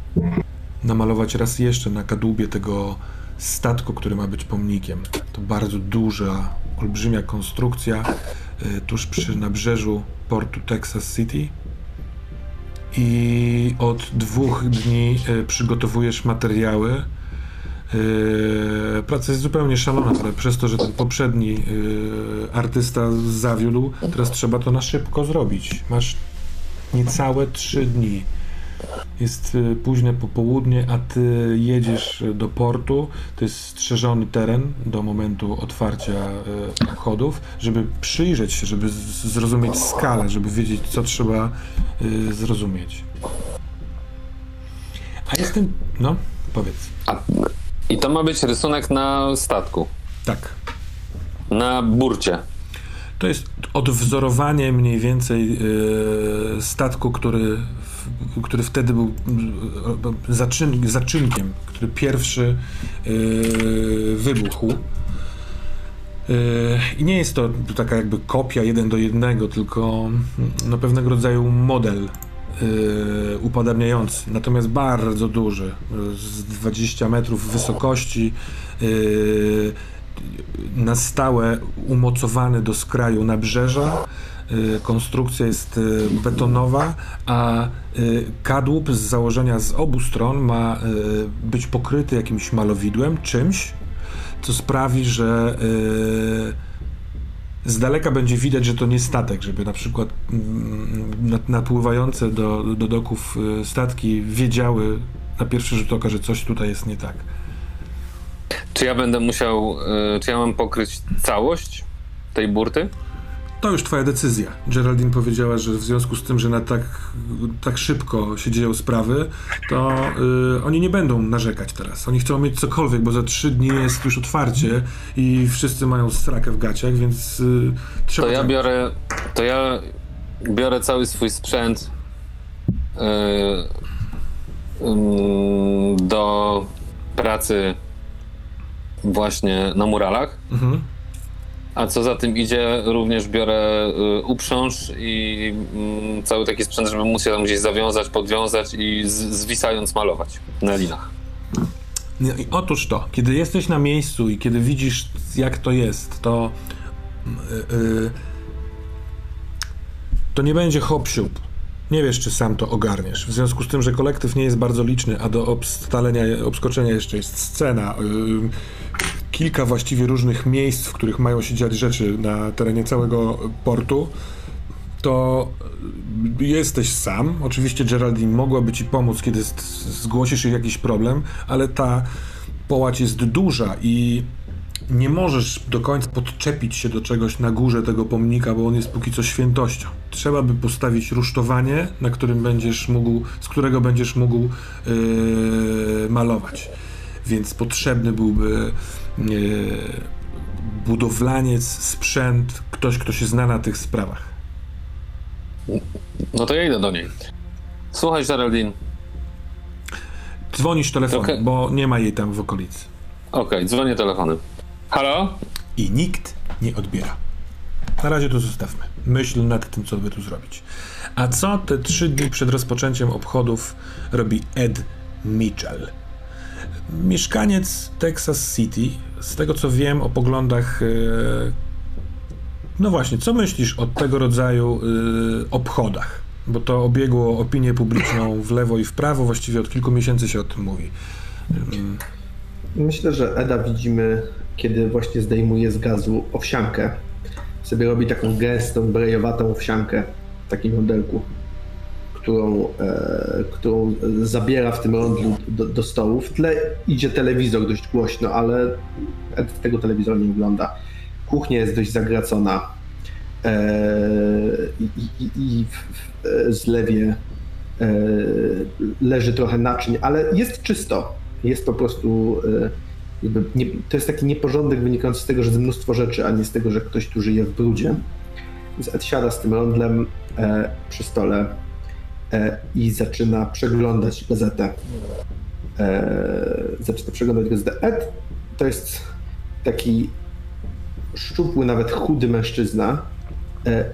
S1: namalować raz jeszcze na kadłubie tego statku, który ma być pomnikiem. To bardzo duża, olbrzymia konstrukcja tuż przy nabrzeżu portu Texas City. I od dwóch dni yy, przygotowujesz materiały, Yy, praca jest zupełnie szalona, ale przez to, że ten poprzedni artysta zawiódł, teraz trzeba to na szybko zrobić. Masz niecałe trzy dni. Jest yy, późne popołudnie, a ty jedziesz do portu. To jest strzeżony teren do momentu otwarcia yy, obchodów, żeby przyjrzeć się, żeby zrozumieć skalę, żeby wiedzieć, co trzeba yy, zrozumieć. A jestem. No, powiedz.
S5: A, I to ma być rysunek na statku,
S1: Tak.
S5: na burcie.
S1: To jest odwzorowanie mniej więcej e, statku, który, który wtedy był e, zaczyn, zaczynkiem, który pierwszy e, wybuchł. E, I nie jest to taka jakby kopia jeden do jednego, tylko mm, no, pewnego rodzaju model e, upadamiający, natomiast bardzo duży, e, z 20 metrów wysokości, e, na stałe umocowany do skraju nabrzeża. Y, Konstrukcja jest y, betonowa, a y, kadłub z założenia z obu stron ma być pokryty jakimś malowidłem, czymś, co sprawi, że z daleka będzie widać, że to nie statek, żeby na przykład mm, napływające do, do doków statki wiedziały na pierwszy rzut oka, że coś tutaj jest nie tak.
S5: Czy ja będę musiał, czy ja mam pokryć całość tej burty?
S1: To już twoja decyzja. Geraldine powiedziała, że w związku z tym, że na tak, tak szybko się dzieją sprawy, to y, oni nie będą narzekać teraz. Oni chcą mieć cokolwiek, bo za trzy dni jest już otwarcie i wszyscy mają strakę w gaciach, więc y, trzeba...
S5: To ja biorę, to ja biorę cały swój sprzęt ym, do pracy właśnie na muralach.
S1: Mhm.
S5: A co za tym idzie, również biorę y, uprząż i mm, cały taki sprzęt, żeby móc się tam gdzieś zawiązać, podwiązać i z, zwisając malować na linach.
S1: Nie, i Otóż to, kiedy jesteś na miejscu i kiedy widzisz, jak to jest, to. y, y, to nie będzie hop siup. Nie wiesz, czy sam to ogarniesz. W związku z tym, że kolektyw nie jest bardzo liczny, a do obstalenia, obskoczenia jeszcze jest scena, y, kilka właściwie różnych miejsc, w których mają się dziać rzeczy na terenie całego portu, to jesteś sam. Oczywiście Geraldine mogłaby ci pomóc, kiedy zgłosisz jej jakiś problem, ale ta połać jest duża i nie możesz do końca podczepić się do czegoś na górze tego pomnika, bo on jest póki co świętością. Trzeba by postawić rusztowanie, na którym będziesz mógł, z którego będziesz mógł yy, malować. Więc potrzebny byłby budowlaniec, sprzęt, ktoś, kto się zna na tych sprawach.
S5: No to ja idę do niej. Słuchaj, Geraldine.
S1: Dzwonisz telefonem,
S5: Okej.
S1: bo nie ma jej tam w okolicy.
S5: Okej, dzwonię telefonem. Halo?
S1: I nikt nie odbiera. Na razie to zostawmy. Myśl nad tym, co by tu zrobić. A co te trzy dni przed rozpoczęciem obchodów robi Ed Mitchell? Mieszkaniec Texas City, z tego co wiem o poglądach. e, No właśnie, co myślisz o tego rodzaju e, obchodach? Bo to obiegło opinię publiczną w lewo i w prawo, właściwie od kilku miesięcy się o tym mówi.
S3: Myślę, że Eda widzimy, kiedy właśnie zdejmuje z gazu owsiankę. Sobie robi taką gęstą, brejowatą owsiankę w takim modelku, którą, e, którą zabiera w tym rondlu do, do stołu. W tle idzie telewizor dość głośno, ale tego telewizora nie ogląda. Kuchnia jest dość zagracona. E, i, i, i w, w e, zlewie e, leży trochę naczyń, ale jest czysto. Jest po prostu. e, nie, to jest taki nieporządek wynikający z tego, że jest mnóstwo rzeczy, a nie z tego, że ktoś tu żyje w brudzie. Więc Ed siada z tym rondlem e, przy stole i zaczyna przeglądać gazetę. E, zaczyna przeglądać gazetę. Ed to jest taki szczupły, nawet chudy mężczyzna. E,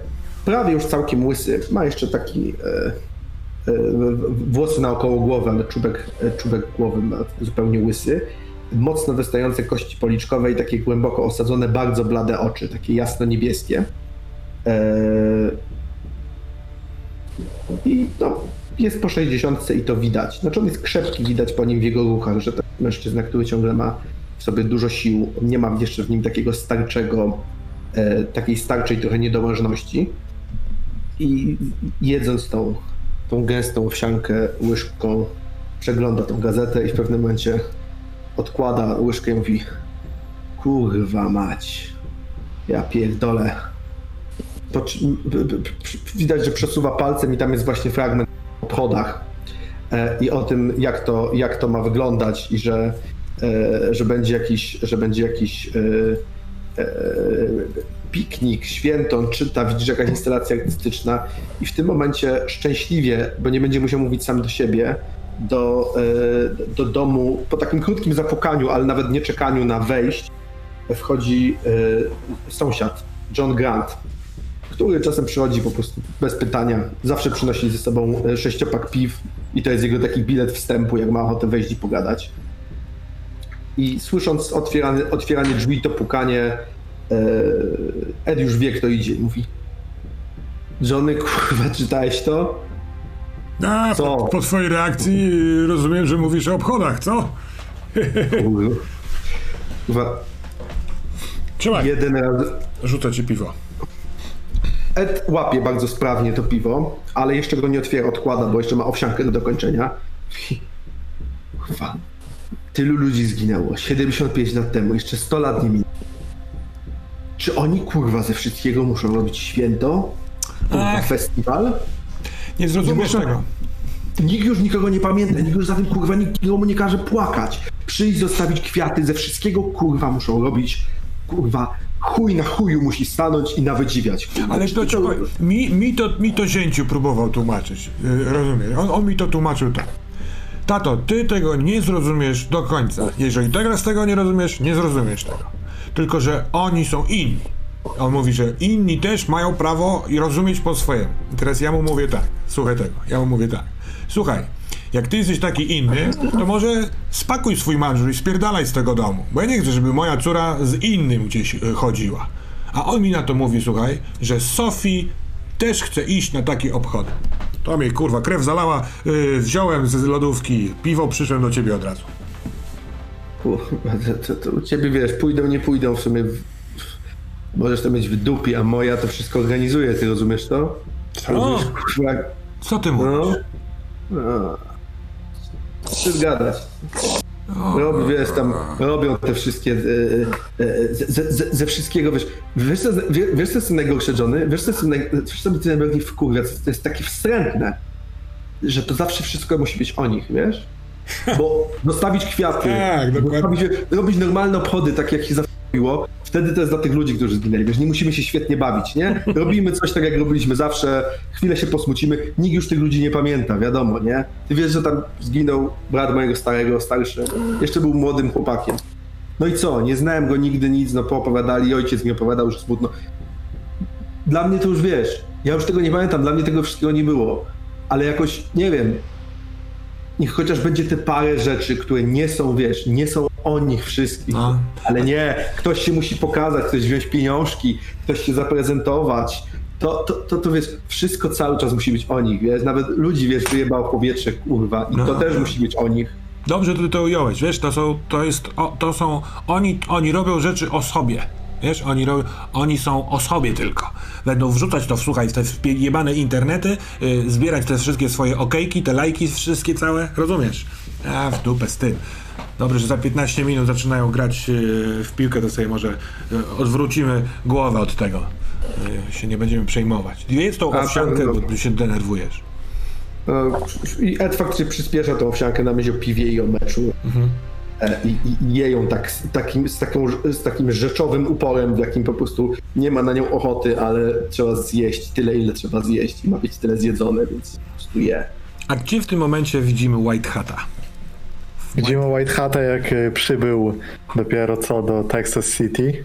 S3: prawie już całkiem łysy. Ma jeszcze taki e, e, włosy naokoło głowy, ale czubek, e, czubek głowy ma zupełnie łysy. Mocno wystające kości policzkowe i takie głęboko osadzone, bardzo blade oczy, takie jasno-niebieskie. I no, jest po 60 i to widać. Znaczy on jest krzepki, widać po nim w jego ruchach, że to mężczyzna, który ciągle ma w sobie dużo sił. Nie ma jeszcze w nim takiego starczego, e, takiej starczej trochę niedołężności. I jedząc tą, tą gęstą owsiankę łyżką, przegląda tą gazetę i w pewnym momencie odkłada łyżkę i mówi kurwa mać, ja pierdolę. To, widać, że przesuwa palcem i tam jest właśnie fragment o obchodach e, i o tym, jak to, jak to ma wyglądać i że, e, że będzie jakiś, że będzie jakiś e, piknik, święto, czyta, widzisz jakaś instalacja artystyczna i w tym momencie szczęśliwie, bo nie będzie musiał mówić sam do siebie, do, do domu, po takim krótkim zapukaniu, ale nawet nie czekaniu na wejść, wchodzi sąsiad, John Grant, który czasem przychodzi po prostu bez pytania. Zawsze przynosi ze sobą e, sześciopak piw i to jest jego taki bilet wstępu, jak ma ochotę wejść i pogadać. I słysząc otwieranie, otwieranie drzwi, to pukanie, e, Ed już wie, kto idzie i mówi Johnny, kurwa, czytałeś to?
S1: A,
S3: Co?
S1: po, po twojej reakcji y, rozumiem, że mówisz o obchodach, co?
S3: Kurwa,
S1: Trzymaj,
S3: jeden raz,
S1: rzucę ci piwo.
S3: Ed łapie bardzo sprawnie to piwo, ale jeszcze go nie otwiera, odkłada, bo jeszcze ma owsiankę do dokończenia. Kurwa. Tylu ludzi zginęło. 75 lat temu, jeszcze 100 lat nie minęło. Czy oni kurwa ze wszystkiego muszą robić święto? Kurwa,
S1: Ach.
S3: festiwal?
S1: Nie zrozumiesz
S3: Można-
S1: tego.
S3: Nikt już nikogo nie pamięta, nikt już za tym kurwa nikomu nie każe płakać. Przyjść, zostawić kwiaty, ze wszystkiego kurwa muszą robić. Kurwa, chuj na chuju musi stanąć i nawydziwiać.
S1: Ale to powiem, mi, mi, to, mi to zięciu próbował tłumaczyć, yy, rozumiesz? On, on mi to tłumaczył tak. Tato, ty tego nie zrozumiesz do końca. Jeżeli teraz tego nie rozumiesz, nie zrozumiesz tego. Tylko, że oni są inni. On mówi, że inni też mają prawo i rozumieć po swojemu. I teraz ja mu mówię tak, słuchaj tego, ja mu mówię tak. Słuchaj, jak ty jesteś taki inny, to może spakuj swój manżur i spierdalaj z tego domu. Bo ja nie chcę, żeby moja córa z innym gdzieś y, chodziła. A on mi na to mówi, słuchaj, że Sofii też chce iść na takie obchody. To mnie kurwa krew zalała, yy, wziąłem z lodówki piwo, przyszedłem do ciebie od razu.
S3: Kurwa, to, to, to u ciebie wiesz, pójdą, nie pójdą w sumie. W... Możesz to mieć w dupie, a moja to wszystko organizuje, ty rozumiesz to?
S1: Co?
S3: Rozumiesz, kurwa,
S1: Co ty mówisz?
S3: no. no. Czy zgadać? Robi, wiesz, tam robią te wszystkie, e, e, ze, ze, ze wszystkiego, wiesz, wiesz co, wie- wiesz co jest najgorsze, Johnny? Wiesz co jest, naj, wiesz, co najbardziej wkurwia? To jest takie wstrętne, że to zawsze wszystko musi być o nich, wiesz? Bo zostawić kwiaty,
S1: Tak,
S3: zostawić, robić normalne obchody, tak jak się zawsze robiło, wtedy to jest dla tych ludzi, którzy zginęli, wiesz, nie musimy się świetnie bawić, nie? Robimy coś tak, jak robiliśmy zawsze, chwilę się posmucimy, nikt już tych ludzi nie pamięta, wiadomo, nie? Ty wiesz, że tam zginął brat mojego starego, starszy, jeszcze był młodym chłopakiem. No i co, nie znałem go nigdy, nic, no poopowiadali, ojciec mi opowiadał, że smutno. Dla mnie to już wiesz, ja już tego nie pamiętam, dla mnie tego wszystkiego nie było, ale jakoś, nie wiem, niech chociaż będzie te parę rzeczy, które nie są, wiesz, nie są o nich wszystkich.
S1: No.
S3: Ale nie, ktoś się musi pokazać, ktoś wziąć pieniążki, ktoś się zaprezentować. To, to, to, to wiesz, wszystko cały czas musi być o nich, wiesz, nawet ludzi, wiesz, wyjebał powietrze, kurwa, i to
S1: No.
S3: też musi być o nich.
S1: Dobrze ty to ująłeś, wiesz, to są, to jest, o, to są, oni, oni robią rzeczy o sobie. Wiesz, oni, robią, oni są o sobie tylko. Będą wrzucać to, słuchaj, w te jebane internety, y, zbierać te wszystkie swoje okejki, te lajki wszystkie całe, rozumiesz? A, w dupę z tym. Dobrze, że za 15 minut zaczynają grać y, w piłkę, to sobie może y, odwrócimy głowę od tego. Y, się nie będziemy przejmować. Jedz tą owsiankę,
S3: tak,
S1: bo ty się denerwujesz.
S3: No, I Ed faktycznie przyspiesza tą owsiankę na myśl o piwie i o meczu. E, I, i, I je ją tak, z, takim, z, taką, z takim rzeczowym uporem, w jakim po prostu nie ma na nią ochoty, ale trzeba zjeść tyle, ile trzeba zjeść i ma być tyle zjedzone, więc po prostu je.
S1: A gdzie w tym momencie widzimy White Hata?
S2: Widzimy White Hata, jak y, przybył dopiero co do Texas City.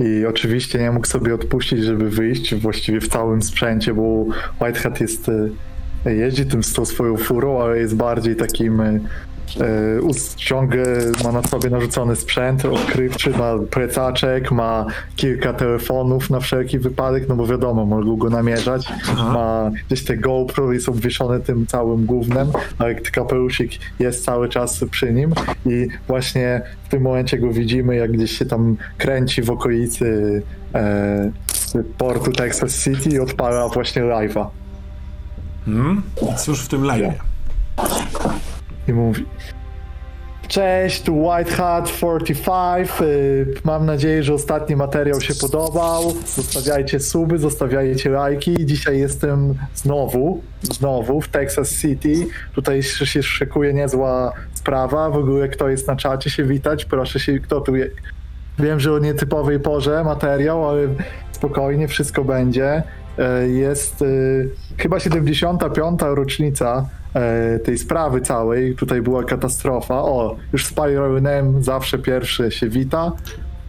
S2: I oczywiście nie mógł sobie odpuścić, żeby wyjść właściwie w całym sprzęcie, bo White Hat jest, y, jeździ tym z tą swoją furą, ale jest bardziej takim ciągle ma na sobie narzucony sprzęt odkrywczy, ma plecaczek, ma kilka telefonów na wszelki wypadek, no bo wiadomo, mogą go namierzać. Ma gdzieś te GoPro jest obwieszone tym całym gównem, ale kapeluszik jest cały czas przy nim i właśnie w tym momencie go widzimy, jak gdzieś się tam kręci w okolicy e, portu Texas City i odpala właśnie live'a.
S1: Hmm? Cóż w tym live?
S2: I mówi Cześć, tu White Hat 45. y, Mam nadzieję, że ostatni materiał się podobał. Zostawiajcie suby, zostawiajcie lajki. Dzisiaj jestem znowu, znowu w Texas City. Tutaj się szykuje niezła sprawa. W ogóle kto jest na czacie się witać? Proszę się, kto tu jest? Wiem, że o nietypowej porze materiał, ale spokojnie, wszystko będzie. E, Jest e, chyba 75. rocznica tej sprawy całej. Tutaj była katastrofa. O, już Spiral Nem zawsze pierwszy się wita.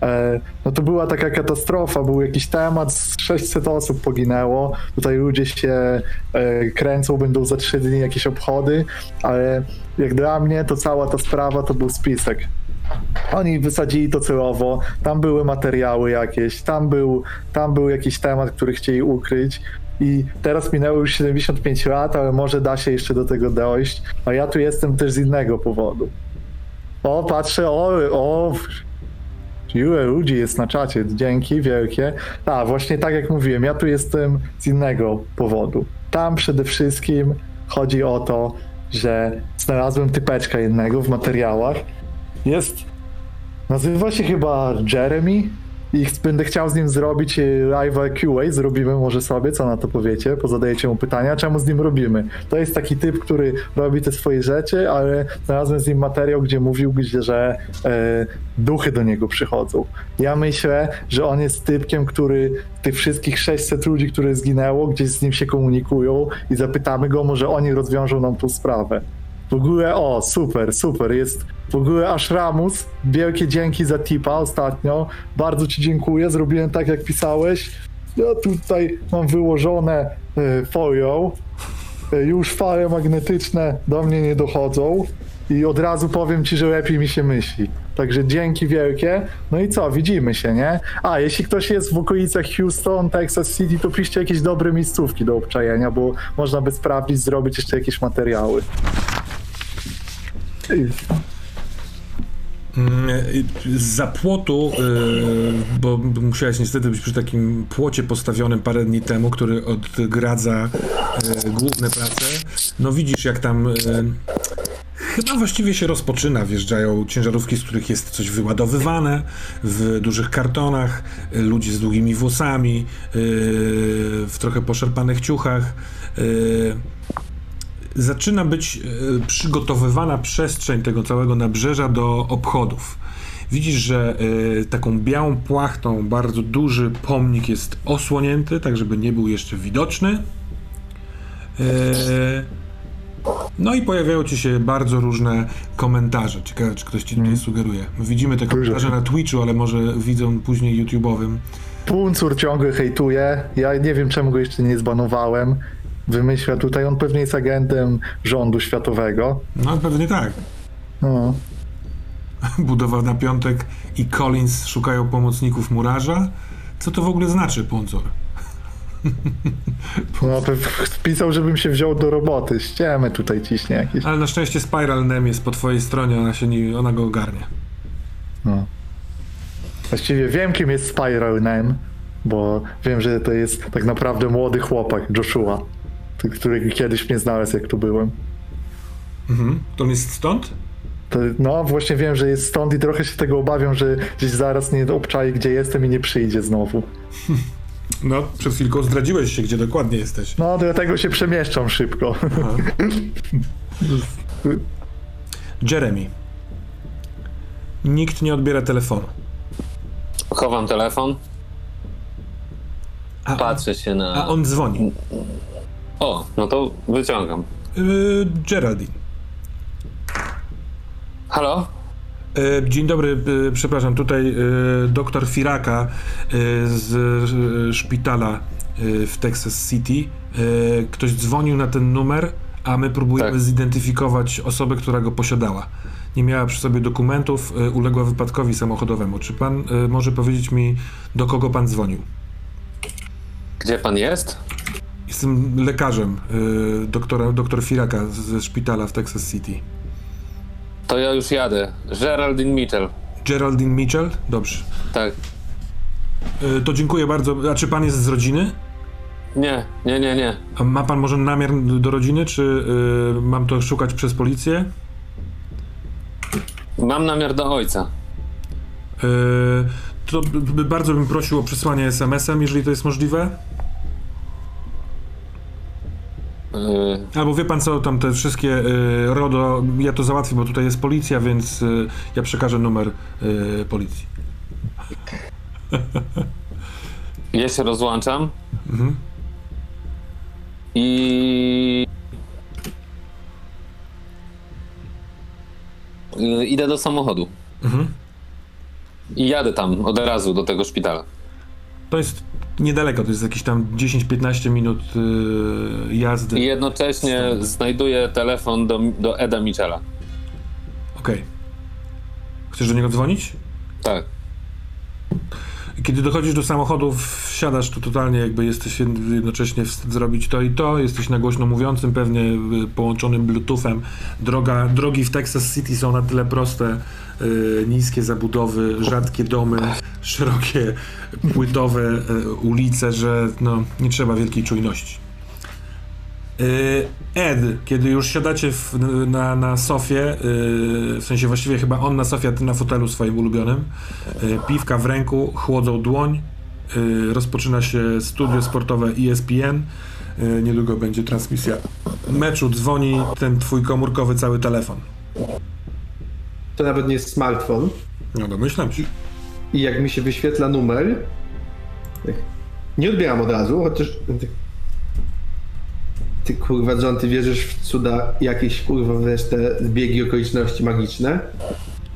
S2: E, No to była taka katastrofa, był jakiś temat, z 600 osób poginęło. Tutaj ludzie się e, kręcą, będą za 3 dni jakieś obchody, ale jak dla mnie to cała ta sprawa to był spisek. Oni wysadzili to celowo, tam były materiały jakieś, tam był, tam był jakiś temat, który chcieli ukryć. I teraz minęło już 75 lat, ale może da się jeszcze do tego dojść. A ja tu jestem też z innego powodu. O, patrzę, o, o, ile ludzi jest na czacie, dzięki wielkie. A, właśnie tak jak mówiłem, ja tu jestem z innego powodu. Tam przede wszystkim chodzi o to, że znalazłem typeczka jednego w materiałach. Jest, nazywa się chyba Jeremy i będę chciał z nim zrobić e, live QA, zrobimy może sobie, co na to powiecie, pozadajecie mu pytania, czemu z nim robimy. To jest taki typ, który robi te swoje rzeczy, ale znalazłem z nim materiał, gdzie mówił, gdzie, że e, duchy do niego przychodzą. Ja myślę, że on jest typkiem, który tych wszystkich 600 ludzi, które zginęło, gdzieś z nim się komunikują i zapytamy go, może oni rozwiążą nam tą sprawę. W ogóle, o, super, super, jest w ogóle aż Ramus, wielkie dzięki za tipa ostatnio, bardzo ci dziękuję, zrobiłem tak jak pisałeś, ja tutaj mam wyłożone y, folią, y, już fale magnetyczne do mnie nie dochodzą i od razu powiem ci, że lepiej mi się myśli. Także dzięki wielkie. No i co, widzimy się, nie? A, jeśli ktoś jest w okolicach Houston, Texas City, to piszcie jakieś dobre miejscówki do obczajenia, bo można by sprawdzić, zrobić jeszcze jakieś materiały. I-
S1: Mm, y, Z płotu, y, bo musiałeś niestety być przy takim płocie postawionym parę dni temu, który odgradza y, główne prace. No widzisz, jak tam chyba właściwie się rozpoczyna. Wjeżdżają ciężarówki, z których jest coś wyładowywane w dużych kartonach, ludzie z długimi włosami, w trochę poszarpanych ciuchach. Y, zaczyna być e, przygotowywana przestrzeń tego całego nabrzeża do obchodów. Widzisz, że e, taką białą płachtą bardzo duży pomnik jest osłonięty, tak żeby nie był jeszcze widoczny. E, no i pojawiają ci się bardzo różne komentarze. Ciekawe, czy ktoś ci tutaj sugeruje. Widzimy te komentarze na Twitchu, ale może widzą później YouTube'owym.
S2: Puncur ciągle hejtuje. Ja nie wiem, czemu go jeszcze nie zbanowałem. Wymyśla tutaj, on pewnie jest agentem rządu światowego.
S1: No pewnie tak.
S2: No.
S1: Budowa na piątek i Collins szukają pomocników murarza. Co to w ogóle znaczy, Puncor?
S2: No, pisał, żebym się wziął do roboty. Ściemy tutaj ciśnie jakieś.
S1: Ale na szczęście Spiral Nem jest po twojej stronie, ona, się nie, ona go ogarnie.
S2: No. Właściwie wiem, kim jest Spiral Name, bo wiem, że to jest tak naprawdę młody chłopak, Joshua, który kiedyś mnie znalazł, jak tu byłem.
S1: Mhm. To on jest stąd?
S2: To, no, właśnie wiem, że jest stąd i trochę się tego obawiam, że gdzieś zaraz nie obczai, gdzie jestem i nie przyjdzie znowu.
S1: No, przed chwilką zdradziłeś się, gdzie dokładnie jesteś.
S2: No, dlatego się przemieszczam szybko.
S1: Jeremy. Nikt nie odbiera telefonu.
S5: Chowam telefon,
S1: A,
S5: patrzę się na...
S1: a on dzwoni.
S5: O, no to wyciągam.
S1: Yy, Geraldine.
S5: Halo?
S1: E, Dzień dobry, e, przepraszam, tutaj e, doktor Firaka e, z e, szpitala e, w Texas City. E, Ktoś dzwonił na ten numer, a my próbujemy
S5: Tak.
S1: zidentyfikować osobę, która go posiadała. Nie miała przy sobie dokumentów, e, uległa wypadkowi samochodowemu. Czy pan e, może powiedzieć mi, do kogo pan dzwonił?
S5: Gdzie pan jest?
S1: Jestem lekarzem, e, doktora, doktor Firaka ze szpitala w Texas City.
S5: To ja już jadę. Geraldine Mitchell.
S1: Geraldine Mitchell? Dobrze.
S5: Tak.
S1: E, To dziękuję bardzo. A czy pan jest z rodziny?
S5: Nie, nie, nie, nie.
S1: A ma pan może namiar do rodziny, czy y, mam to szukać przez policję?
S5: Mam namiar do ojca.
S1: Y, to bardzo bym prosił o przesłanie SMS-em, jeżeli to jest możliwe.
S5: Yy,
S1: Albo wie pan co, tam te wszystkie y, RODO, ja to załatwię, bo tutaj jest policja, więc y, ja przekażę numer y, policji.
S5: ja się rozłączam.
S1: Mhm.
S5: I... Yy, idę do samochodu.
S1: Mhm.
S5: I jadę tam od razu do tego szpitala.
S1: To jest niedaleko, to jest jakieś tam 10-15 minut y, jazdy.
S5: I jednocześnie znajduję telefon do, do Eda Michela.
S1: Okej. Chcesz do niego dzwonić?
S5: Tak.
S1: Kiedy dochodzisz do samochodu, wsiadasz tu totalnie, jakby jesteś jed- jednocześnie w stanie zrobić to i to, jesteś na głośno mówiącym, pewnie y, połączonym bluetoothem. Droga, drogi w Texas City są na tyle proste, y, niskie zabudowy, rzadkie domy, szerokie, płytowe y, ulice, że no, nie trzeba wielkiej czujności. Y, Ed, kiedy już siadacie w, na, na sofie, y, w sensie właściwie chyba on na sofie, a ty na fotelu swoim ulubionym, piwka w ręku, chłodzą dłoń, rozpoczyna się studio sportowe E ESPN, niedługo będzie transmisja meczu, dzwoni ten twój komórkowy cały telefon.
S3: To nawet nie jest smartfon.
S1: No domyślam się.
S3: I jak mi się wyświetla numer, tak, nie odbieram od razu, chociaż ty, ty kurwa John, ty wierzysz w cuda jakieś kurwa wiesz te zbiegi okoliczności magiczne?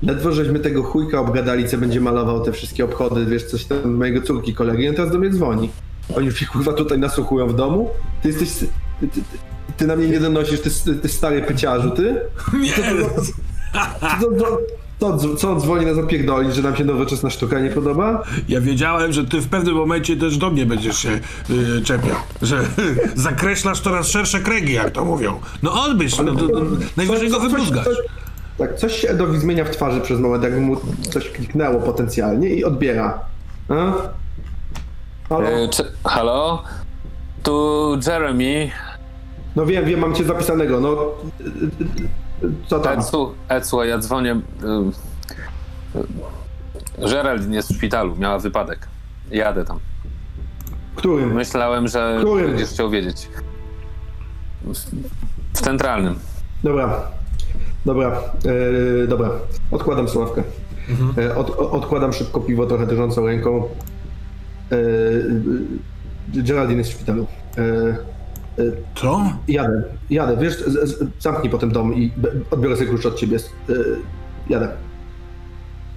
S3: Ledwo żeśmy tego chujka obgadali, co będzie malował te wszystkie obchody, wiesz, coś tam mojego córki kolegi, on teraz do mnie dzwoni. Oni już się kurwa tutaj nasłuchują w domu? Ty jesteś... Ty, ty, ty, na mnie nie donosisz, ty, ty stary pyciarzu, ty?
S1: Nie!
S3: Co, co, co, co on dzwoni nas opierdolić, że nam się nowoczesna sztuka nie podoba?
S1: Ja wiedziałem, że ty w pewnym momencie też do mnie będziesz się y, czepiał, że zakreślasz coraz szersze kręgi, jak to mówią. No odbyś, no, to, to, najwyżej go wybluzgasz.
S3: Tak, coś się Edowi zmienia w twarzy przez moment, jakby mu coś kliknęło potencjalnie i odbiera. A? Halo?
S4: E, czy, halo? Tu Jeremy.
S3: No wiem, wiem, mam cię zapisanego, no... Co tam?
S4: Ed, słuchaj, ja dzwonię. Geraldine jest w szpitalu, miała wypadek. Jadę tam.
S3: Którym?
S4: Myślałem, że
S3: Którym?
S4: będziesz chciał wiedzieć. W centralnym.
S3: Dobra. Dobra, yy, dobra. Odkładam sławkę. Yy, od, o- odkładam szybko piwo trochę drżącą ręką. Yy, Geraldine jest w szpitalu. Yy,
S1: Co?
S3: Jadę, jadę, wiesz, z, z, zamknij potem dom i odbiorę sobie klucz od ciebie. Yy, jadę.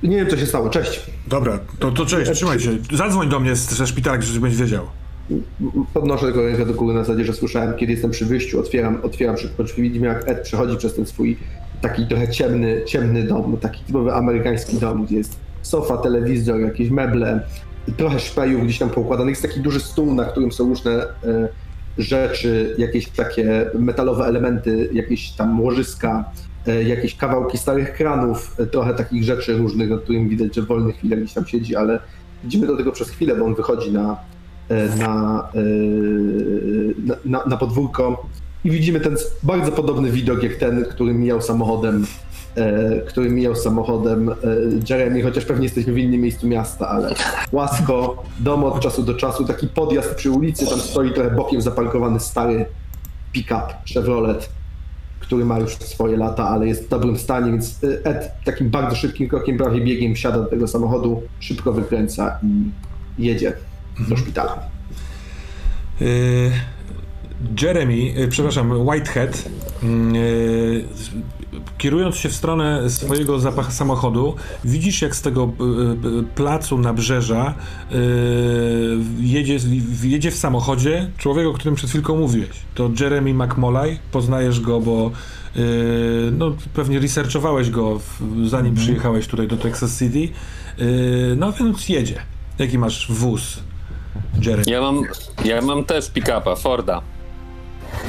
S3: Nie wiem, co się stało, cześć.
S1: Dobra, to, to cześć, trzymaj się. Zadzwoń do mnie ze szpitala, żebyś będziesz wiedział.
S3: Podnoszę tylko rękę do góry na zasadzie, że słyszałem, kiedy jestem przy wyjściu, otwieram, otwieram szybko drzwi, widzimy jak Ed przechodzi przez ten swój taki trochę ciemny, ciemny dom, taki typowy amerykański dom, gdzie jest sofa, telewizor, jakieś meble, trochę szpejów gdzieś tam poukładanych, jest taki duży stół, na którym są różne e, rzeczy, jakieś takie metalowe elementy, jakieś tam łożyska, e, jakieś kawałki starych kranów, e, trochę takich rzeczy różnych, na którym widać, że w wolnych chwilach gdzieś tam siedzi, ale widzimy do tego przez chwilę, bo on wychodzi na, e, na, na, na, podwórko. I widzimy ten bardzo podobny widok jak ten, który mijał samochodem, który mijał samochodem e, Jeremy, chociaż pewnie jesteśmy w innym miejscu miasta, ale łasko, dom od czasu do czasu, taki podjazd przy ulicy, tam stoi trochę bokiem zaparkowany stary pick-up Chevrolet, który ma już swoje lata, ale jest w dobrym stanie, więc e, Ed takim bardzo szybkim krokiem, prawie biegiem wsiada do tego samochodu, szybko wykręca i jedzie do szpitala.
S1: Y, Jeremy, przepraszam, Whitehead, y, kierując się w stronę swojego zapachu samochodu, widzisz jak z tego y, y, placu nabrzeża y, jedzie, jedzie w samochodzie człowiek, o którym przed chwilką mówiłeś. To Jeremy McMolay, poznajesz go, bo no, pewnie researchowałeś go w, zanim przyjechałeś tutaj do Texas City. No więc jedzie. Jaki masz wóz, Jeremy?
S4: Ja mam, ja mam też pick-upa, Forda.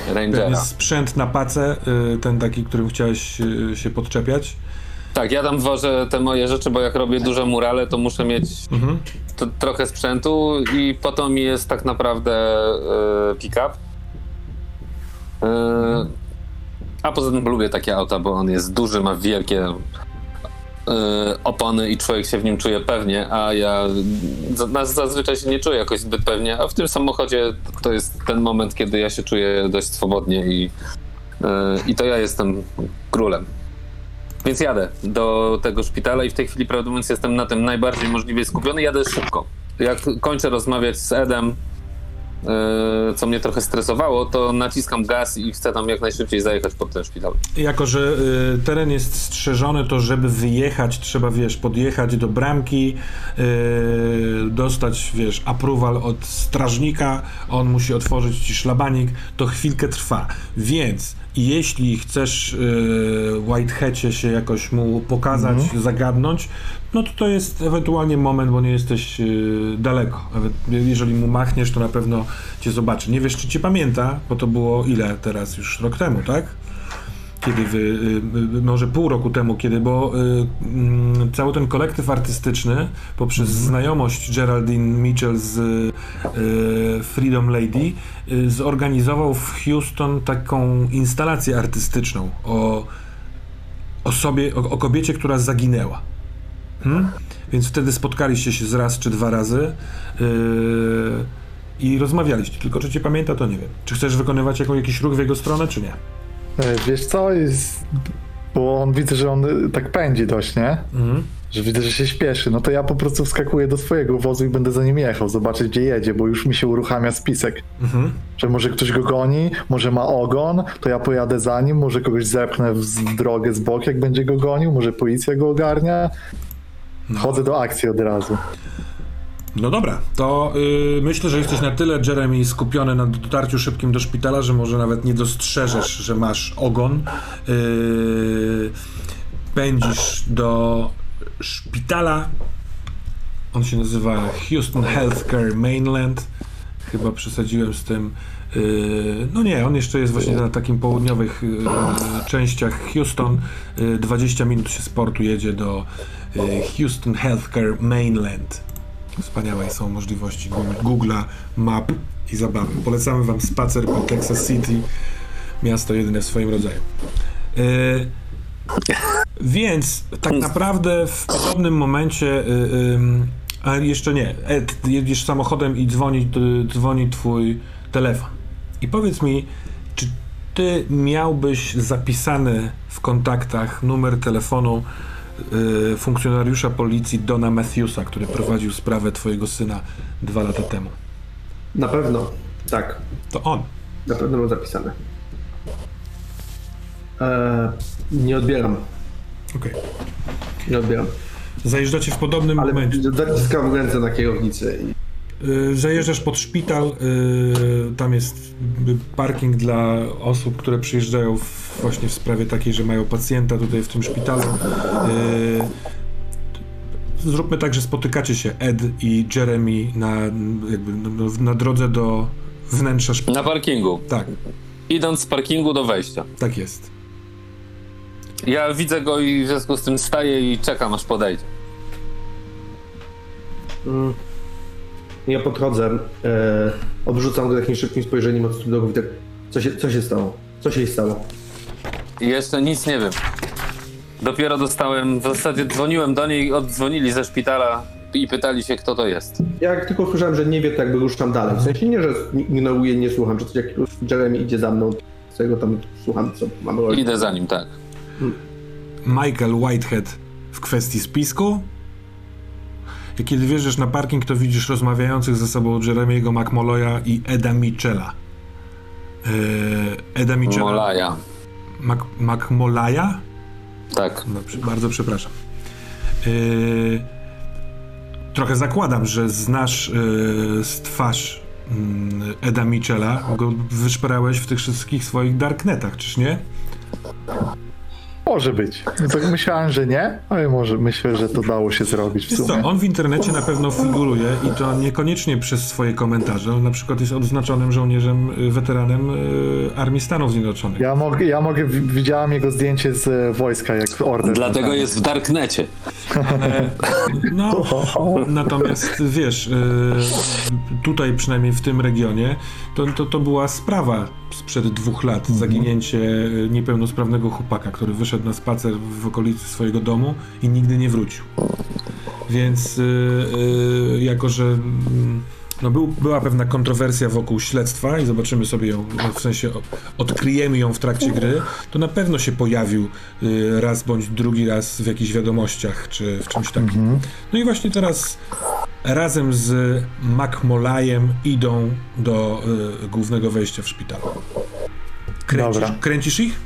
S1: Ten
S4: Rangera.
S1: jest sprzęt na pacę, y, ten taki, którym chciałeś y, się podczepiać.
S4: Tak, ja tam wożę te moje rzeczy, bo jak robię duże murale, to muszę mieć
S1: Mhm.
S4: to, trochę sprzętu i po to mi jest tak naprawdę e, pick-up. E, a poza tym lubię takie auta, bo on jest duży, ma wielkie opony i człowiek się w nim czuje pewnie, a ja zazwyczaj się nie czuję jakoś zbyt pewnie, a w tym samochodzie to jest ten moment, kiedy ja się czuję dość swobodnie i, e, i to ja jestem królem. Więc jadę do tego szpitala i w tej chwili, mówiąc, jestem na tym najbardziej możliwie skupiony. Jadę szybko. Jak kończę rozmawiać z Edem, co mnie trochę stresowało, to naciskam gaz i chcę tam jak najszybciej zajechać pod ten szpital.
S1: Jako, że y, teren jest strzeżony, to żeby wyjechać, trzeba, wiesz, podjechać do bramki, y, dostać, wiesz, approval od strażnika, on musi otworzyć ci szlabanik, to chwilkę trwa. Więc jeśli chcesz y, Whiteheadzie się jakoś mu pokazać, zagadnąć, no to to jest ewentualnie moment, bo nie jesteś y, daleko. Jeżeli mu machniesz, to na pewno cię zobaczy. Nie wiesz, czy cię pamięta, bo to było ile teraz? Już rok temu, tak? kiedy wy, y, y, może pół roku temu, kiedy, bo mm, cały ten kolektyw artystyczny poprzez znajomość Geraldine Mitchell z Freedom Lady zorganizował w Houston taką instalację artystyczną o osobie, o, o kobiecie, która zaginęła. Hmm? Więc wtedy spotkaliście się z raz czy dwa razy yy, i rozmawialiście. Tylko czy cię pamięta, to nie wiem. Czy chcesz wykonywać jako, jakiś ruch w jego stronę, czy nie?
S2: E, Wiesz co, jest... bo on widzę, że on y, tak pędzi dość, nie?
S1: Mhm.
S2: Że widzę, że się śpieszy. No to ja po prostu wskakuję do swojego wozu i będę za nim jechał, zobaczyć gdzie jedzie, bo już mi się uruchamia spisek.
S1: Mhm.
S2: Że może ktoś go goni, może ma ogon, to ja pojadę za nim, może kogoś zepchnę w drogę z boku, jak będzie go gonił, może policja go ogarnia. Chodzę do akcji od razu.
S1: No dobra, to yy, myślę, że jesteś na tyle, Jeremy, skupiony na dotarciu szybkim do szpitala, że może nawet nie dostrzeżesz, że masz ogon. Yy, pędzisz do szpitala. On się nazywa Houston Healthcare Mainland. Chyba przesadziłem z tym. Yy, no nie, on jeszcze jest właśnie na takim południowych yy, częściach Houston. Yy, 20 minut się z portu jedzie do Houston Healthcare Mainland. Wspaniałe są możliwości Google- Google'a, map i zabawy. Polecamy Wam spacer po Texas City, miasto jedyne w swoim rodzaju. Yy, więc tak naprawdę w podobnym momencie, yy, ym, a jeszcze nie, Ed, jedziesz samochodem i dzwoni, dzwoni Twój telefon. I powiedz mi, czy Ty miałbyś zapisany w kontaktach numer telefonu funkcjonariusza policji Dona Matthewsa, który prowadził sprawę twojego syna dwa lata temu.
S3: Na pewno, tak.
S1: To on.
S3: Na pewno mam zapisane. Eee, nie odbieram.
S1: Okej.
S3: Nie odbieram.
S1: Zajeżdżacie w podobnym
S3: Ale
S1: momencie.
S3: zaciskam ręce na kierownicy. i-
S1: Y, zajeżdżasz pod szpital. y, tam jest y, parking dla osób, które przyjeżdżają w, właśnie w sprawie takiej, że mają pacjenta tutaj w tym szpitalu. Y, zróbmy tak, że spotykacie się Ed i Jeremy na, jakby, no, na drodze do wnętrza szpitala.
S5: Na parkingu.
S1: Tak,
S5: Idąc z parkingu do wejścia.
S1: tak jest.
S5: Ja widzę go i w związku z tym staję i czekam aż podejdzie.
S3: Mm. Ja podchodzę, e, obrzucam go takim szybkim spojrzeniem od do głowy. Tak, co się, co się stało? Co się jej stało?
S5: Jeszcze nic nie wiem. Dopiero dostałem, w zasadzie dzwoniłem do niej, oddzwonili ze szpitala i pytali się, kto to jest.
S3: Ja jak tylko słyszałem, że nie wie, to jakby ruszam dalej. W sensie nie, że ignoruję, nie słucham, czy coś jak już Jeremy idzie za mną, z tego tam słucham, co mam robić.
S5: Idę za nim, tak.
S1: Michael Whitehead w kwestii spisku. I kiedy wjeżdżasz na parking, to widzisz rozmawiających ze sobą Jeremiego McMolloya i Eda Mitchella. Eee, Eda Mitchella.
S5: Molaja.
S1: Mac, McMolaya?
S5: Tak.
S1: Bardzo przepraszam. Eee, trochę zakładam, że znasz eee, z twarz mm, Eda Mitchella, bo go wyszperałeś w tych wszystkich swoich darknetach, czyż nie?
S2: Może być. Tak myślałem, że nie, ale może myślę, że to dało się zrobić w
S1: Wiesz co,
S2: sumie.
S1: on w internecie na pewno figuruje i to niekoniecznie przez swoje komentarze. On na przykład jest odznaczonym żołnierzem, y, weteranem y, Armii Stanów Zjednoczonych.
S2: Ja mogę, ja mogę, wi- widziałem jego zdjęcie z e, wojska, jak order.
S5: Dlatego jest w Darknecie.
S1: No, natomiast wiesz, y, tutaj przynajmniej w tym regionie, to, to, to była sprawa sprzed dwóch lat. Zaginięcie niepełnosprawnego chłopaka, który wyszedł na spacer w okolicy swojego domu i nigdy nie wrócił. Więc y, y, jako, że mm, no był, była pewna kontrowersja wokół śledztwa i zobaczymy sobie ją, no, w sensie odkryjemy ją w trakcie gry, to na pewno się pojawił y, raz bądź drugi raz w jakichś wiadomościach czy w czymś takim. No i właśnie teraz razem z McMolayem idą do y, głównego wejścia w szpitalu. Kręcisz, kręcisz ich?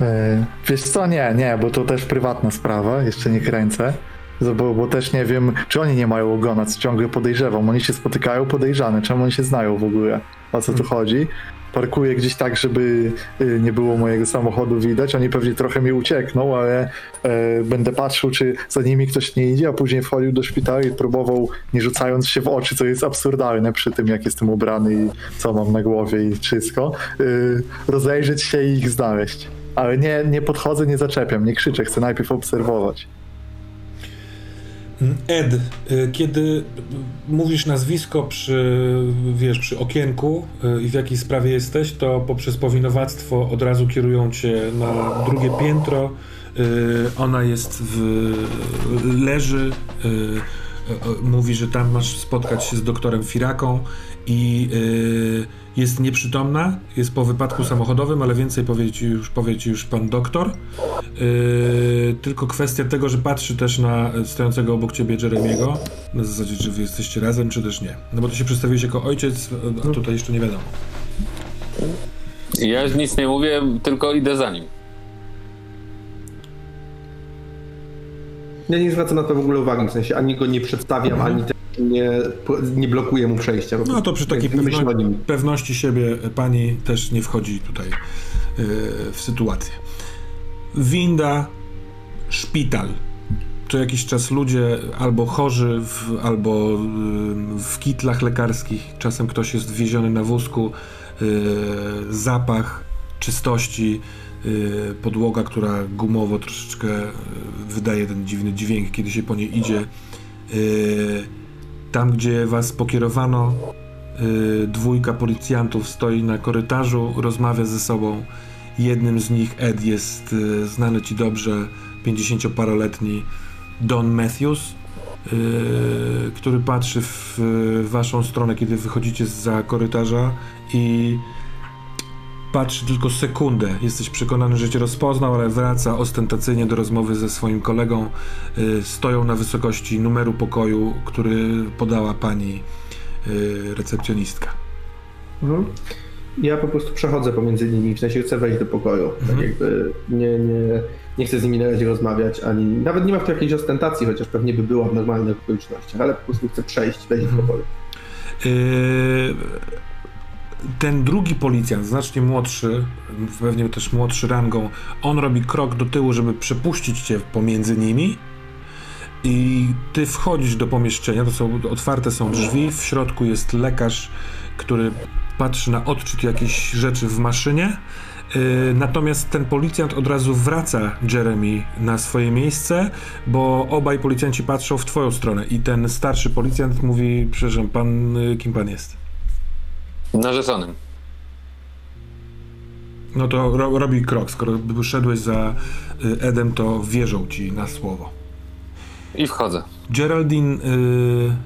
S2: E, Wiesz co, nie, nie, bo to też prywatna sprawa, jeszcze nie kręcę. Bo, bo też nie wiem, czy oni nie mają ogona, co ciągle podejrzewam. Oni się spotykają podejrzane, czemu oni się znają w ogóle? O co tu chodzi? Parkuję gdzieś tak, żeby y, nie było mojego samochodu widać. Oni pewnie trochę mi uciekną, ale e, będę patrzył, czy za nimi ktoś nie idzie, a później wchodził do szpitala i próbował, nie rzucając się w oczy, co jest absurdalne przy tym, jak jestem ubrany i co mam na głowie i wszystko, y, rozejrzeć się i ich znaleźć. Ale nie, nie podchodzę, nie zaczepiam, nie krzyczę, chcę najpierw obserwować.
S1: Ed, y, kiedy mówisz nazwisko przy, wiesz, przy okienku y, i w jakiej sprawie jesteś, to poprzez powinowactwo od razu kierują cię na drugie piętro. Y, Ona jest w, leży, mówi, że tam masz spotkać się z doktorem Firaką i y, jest nieprzytomna, jest po wypadku samochodowym, ale więcej powie ci już, powie ci już pan doktor. Tylko kwestia tego, że patrzy też na stojącego obok ciebie Jeremiego, na zasadzie, czy wy jesteście razem, czy też nie. No bo ty się przedstawiłeś jako ojciec, a tutaj jeszcze nie wiadomo.
S5: Ja nic nie mówię, tylko idę za nim.
S3: Ja nie zwracam na to w ogóle uwagi, w sensie ani go nie przedstawiam, ani też nie, nie blokuję mu przejścia.
S1: No to przy takiej pewno, pewności siebie pani też nie wchodzi tutaj yy, w sytuację. Winda, szpital. Co jakiś czas ludzie albo chorzy, w, albo yy, w kitlach lekarskich, czasem ktoś jest wieziony na wózku, yy, zapach czystości, podłoga, która gumowo troszeczkę yy, wydaje ten dziwny dźwięk, kiedy się po niej idzie. Yy, tam, gdzie was pokierowano, dwójka policjantów stoi na korytarzu, rozmawia ze sobą. Jednym z nich, Ed, jest znany ci dobrze, 50-paroletni Don Matthews, który patrzy w waszą stronę, kiedy wychodzicie za korytarza i patrzy tylko sekundę. Jesteś przekonany, że cię rozpoznał, ale wraca ostentacyjnie do rozmowy ze swoim kolegą. Y, Stoją na wysokości numeru pokoju, który podała pani y, recepcjonistka.
S3: Mhm. Ja po prostu przechodzę pomiędzy nimi, w sensie chcę wejść do pokoju. Tak
S1: Mhm.
S3: jakby nie, nie, nie chcę z nimi na razie rozmawiać, ani nawet nie ma w jakiejś ostentacji, chociaż pewnie by była w normalnych okolicznościach, ale po prostu chcę przejść, wejść
S1: Mhm.
S3: do pokoju.
S1: Y, Ten drugi policjant, znacznie młodszy, pewnie też młodszy rangą, on robi krok do tyłu, żeby przepuścić cię pomiędzy nimi. I ty wchodzisz do pomieszczenia, to są otwarte są drzwi, w środku jest lekarz, który patrzy na odczyt jakichś rzeczy w maszynie. Yy, Natomiast ten policjant od razu wraca Jeremy na swoje miejsce, bo obaj policjanci patrzą w twoją stronę i ten starszy policjant mówi, przepraszam, pan, y, kim pan jest?
S5: Narzeczonym.
S1: No to ro, robi krok, skoro szedłeś za y, Edem, to wierzą ci na słowo.
S5: I wchodzę.
S1: Geraldine y,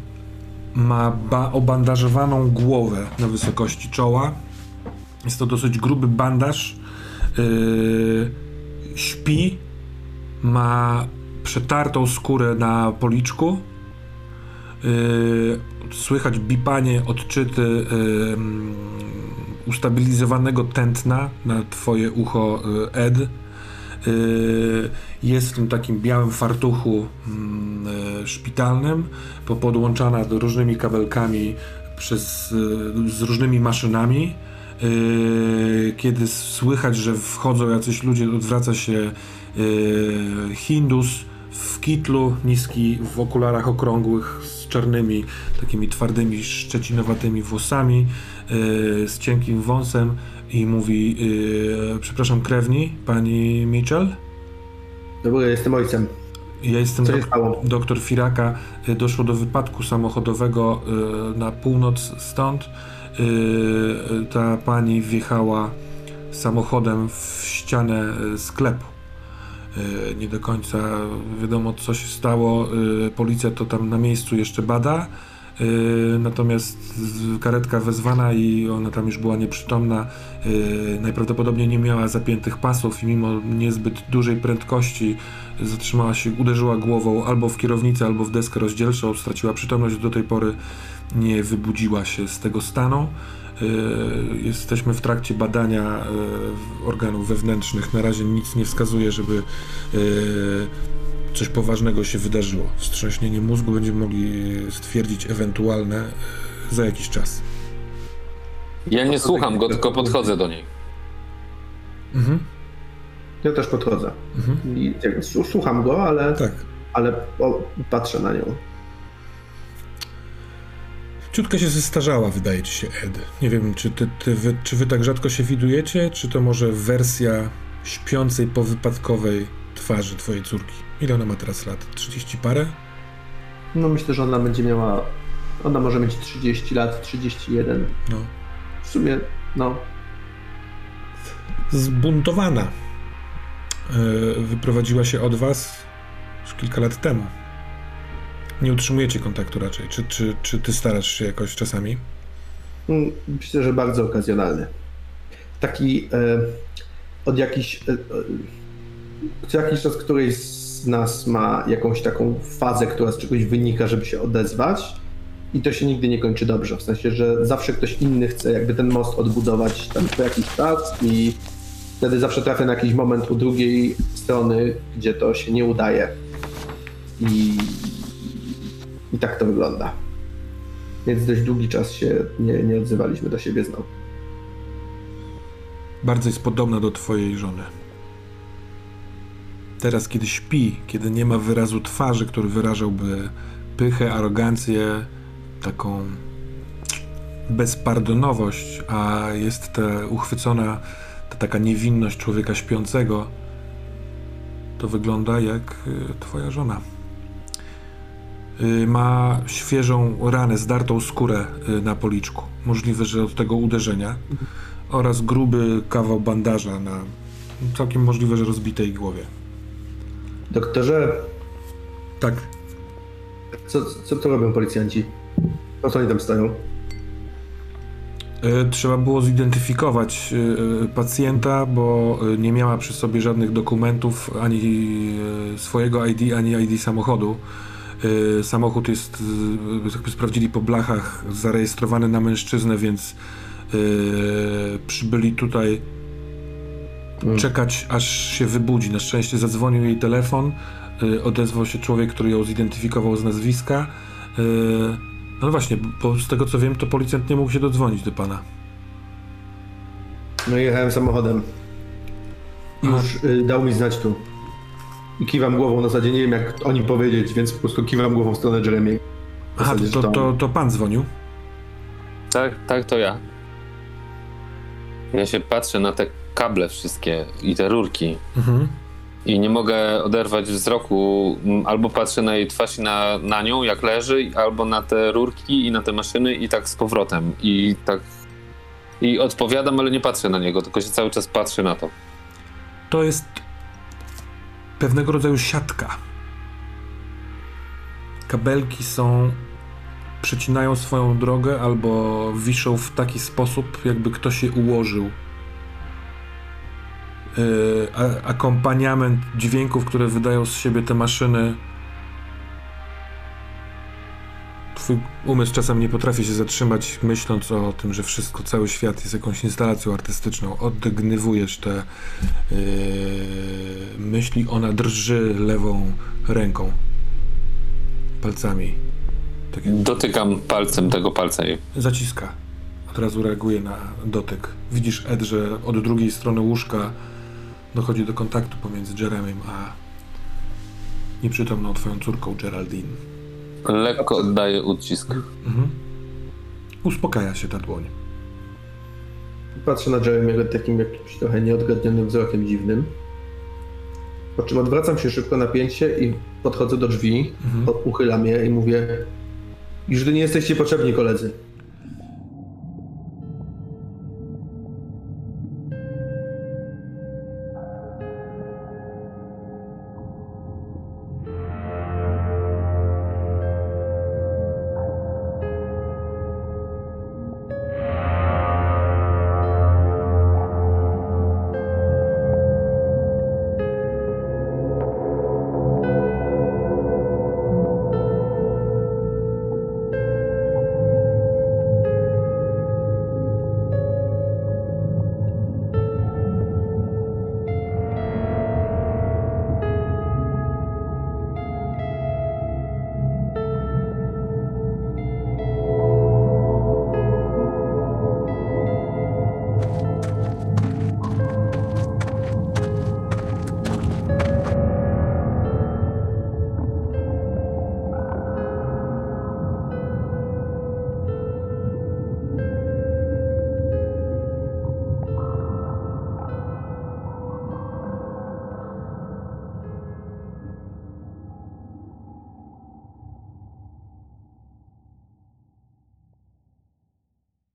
S1: ma ba- obandażowaną głowę na wysokości czoła. Jest to dosyć gruby bandaż. Y, śpi. Ma przetartą skórę na policzku. Y, słychać bipanie, odczyty y, ustabilizowanego tętna na twoje ucho y, Ed. Jest w tym takim białym fartuchu mm, szpitalnym, po- podłączana różnymi kabelkami przez, z różnymi maszynami. Kiedy słychać, że wchodzą jacyś ludzie, odwraca się Hindus w kitlu, niski, w okularach okrągłych, czarnymi, takimi twardymi, szczecinowatymi włosami, y, z cienkim wąsem i mówi, y, przepraszam, krewni, pani Mitchell?
S3: Dobra, jestem ojcem.
S1: Ja jestem dok- doktor Firaka. Y, Doszło do wypadku samochodowego na północ stąd. Ta pani wjechała samochodem w ścianę sklepu. Y, Nie do końca wiadomo, co się stało. Y, Policja to tam na miejscu jeszcze bada. Y, Natomiast karetka wezwana i ona tam już była nieprzytomna. Najprawdopodobniej nie miała zapiętych pasów i mimo niezbyt dużej prędkości zatrzymała się, uderzyła głową albo w kierownicę, albo w deskę rozdzielczą, straciła przytomność, do tej pory nie wybudziła się z tego stanu. Y, Jesteśmy w trakcie badania y, organów wewnętrznych. Na razie nic nie wskazuje, żeby y, coś poważnego się wydarzyło. Wstrząśnienie mózgu będziemy mogli stwierdzić ewentualne za jakiś czas.
S5: Ja nie słucham go, tylko podchodzę do niej.
S1: Mhm.
S3: Ja też podchodzę.
S1: Mhm.
S3: I słucham go, ale,
S1: Tak.
S3: ale patrzę na nią.
S1: Ciutkę się zestarzała, wydaje ci się, Ed. Nie wiem, czy, ty, ty, wy, czy wy tak rzadko się widujecie, czy to może wersja śpiącej powypadkowej twarzy twojej córki. Ile ona ma teraz lat? 30 parę?
S3: No myślę, że ona będzie miała. Ona może mieć 30 lat, 31.
S1: No.
S3: W sumie, no.
S1: Zbuntowana. Yy, wyprowadziła się od was już kilka lat temu. Nie utrzymujecie kontaktu raczej. Czy, czy, czy ty starasz się jakoś czasami?
S3: Mm, Myślę, że bardzo okazjonalny. Taki e, od jakiś. E, e, co jakiś czas któryś z nas ma jakąś taką fazę, która z czegoś wynika, żeby się odezwać. I to się nigdy nie kończy dobrze. W sensie, że zawsze ktoś inny chce jakby ten most odbudować tam co jakiś czas i wtedy zawsze trafia na jakiś moment u drugiej strony, gdzie to się nie udaje. I, i tak to wygląda. Więc dość długi czas się nie, nie odzywaliśmy do siebie znowu.
S1: Bardzo jest podobna do twojej żony. Teraz, kiedy śpi, kiedy nie ma wyrazu twarzy, który wyrażałby pychę, arogancję, taką bezpardonowość, a jest ta uchwycona, ta taka niewinność człowieka śpiącego, to wygląda jak y, twoja żona. Y, Ma świeżą ranę, zdartą skórę y, na policzku. Możliwe, że od tego uderzenia oraz gruby kawał bandaża na całkiem możliwe, że rozbitej głowie.
S3: Doktorze,
S1: Tak.
S3: co, co to robią policjanci? Po co oni tam stoją?
S1: E, Trzeba było zidentyfikować pacjenta, bo nie miała przy sobie żadnych dokumentów, ani swojego ID, ani ID samochodu. E, Samochód jest, e, jakby sprawdzili po blachach, zarejestrowany na mężczyznę, więc e, przybyli tutaj czekać, aż się wybudzi. Na szczęście zadzwonił jej telefon, y, odezwał się człowiek, który ją zidentyfikował z nazwiska. Y, no właśnie, bo z tego co wiem, to policjant nie mógł się dodzwonić do pana.
S3: No jechałem samochodem. Już y, dał mi znać tu. I kiwam głową na zasadzie, nie wiem jak o nim powiedzieć, więc po prostu kiwam głową w stronę Jeremy. W
S1: Aha,
S3: zasadzie,
S1: to, to, to pan dzwonił.
S5: Tak, tak, to ja. Ja się patrzę na te kable wszystkie i te rurki
S1: Mhm.
S5: i nie mogę oderwać wzroku. Albo patrzę na jej twarz i na, na nią, jak leży, albo na te rurki i na te maszyny i tak z powrotem. I tak... I odpowiadam, ale nie patrzę na niego, tylko się cały czas patrzę na to.
S1: To jest pewnego rodzaju siatka. Kabelki są. przecinają swoją drogę albo wiszą w taki sposób, jakby ktoś je ułożył. Yy, akompaniament dźwięków, które wydają z siebie te maszyny. Twój umysł czasem nie potrafi się zatrzymać, myśląc o tym, że wszystko, cały świat jest jakąś instalacją artystyczną. Oddegnywujesz te yy, myśli, ona drży lewą ręką, palcami. Tak jak
S5: Dotykam palcem tego palca jej.
S1: zaciska. Od razu reaguje na dotyk. Widzisz, Ed, że od drugiej strony łóżka dochodzi do kontaktu pomiędzy Jeremym a nieprzytomną twoją córką Geraldine.
S5: Lekko oddaję ucisk.
S1: Mhm. Uspokaja się ta dłoń.
S3: Patrzę na Jeremy'ego takim jakimś trochę nieodgadnionym wzrokiem dziwnym. Po czym odwracam się szybko na pięcie i podchodzę do drzwi,
S1: Mhm.
S3: uchylam je i mówię już nie jesteście potrzebni koledzy.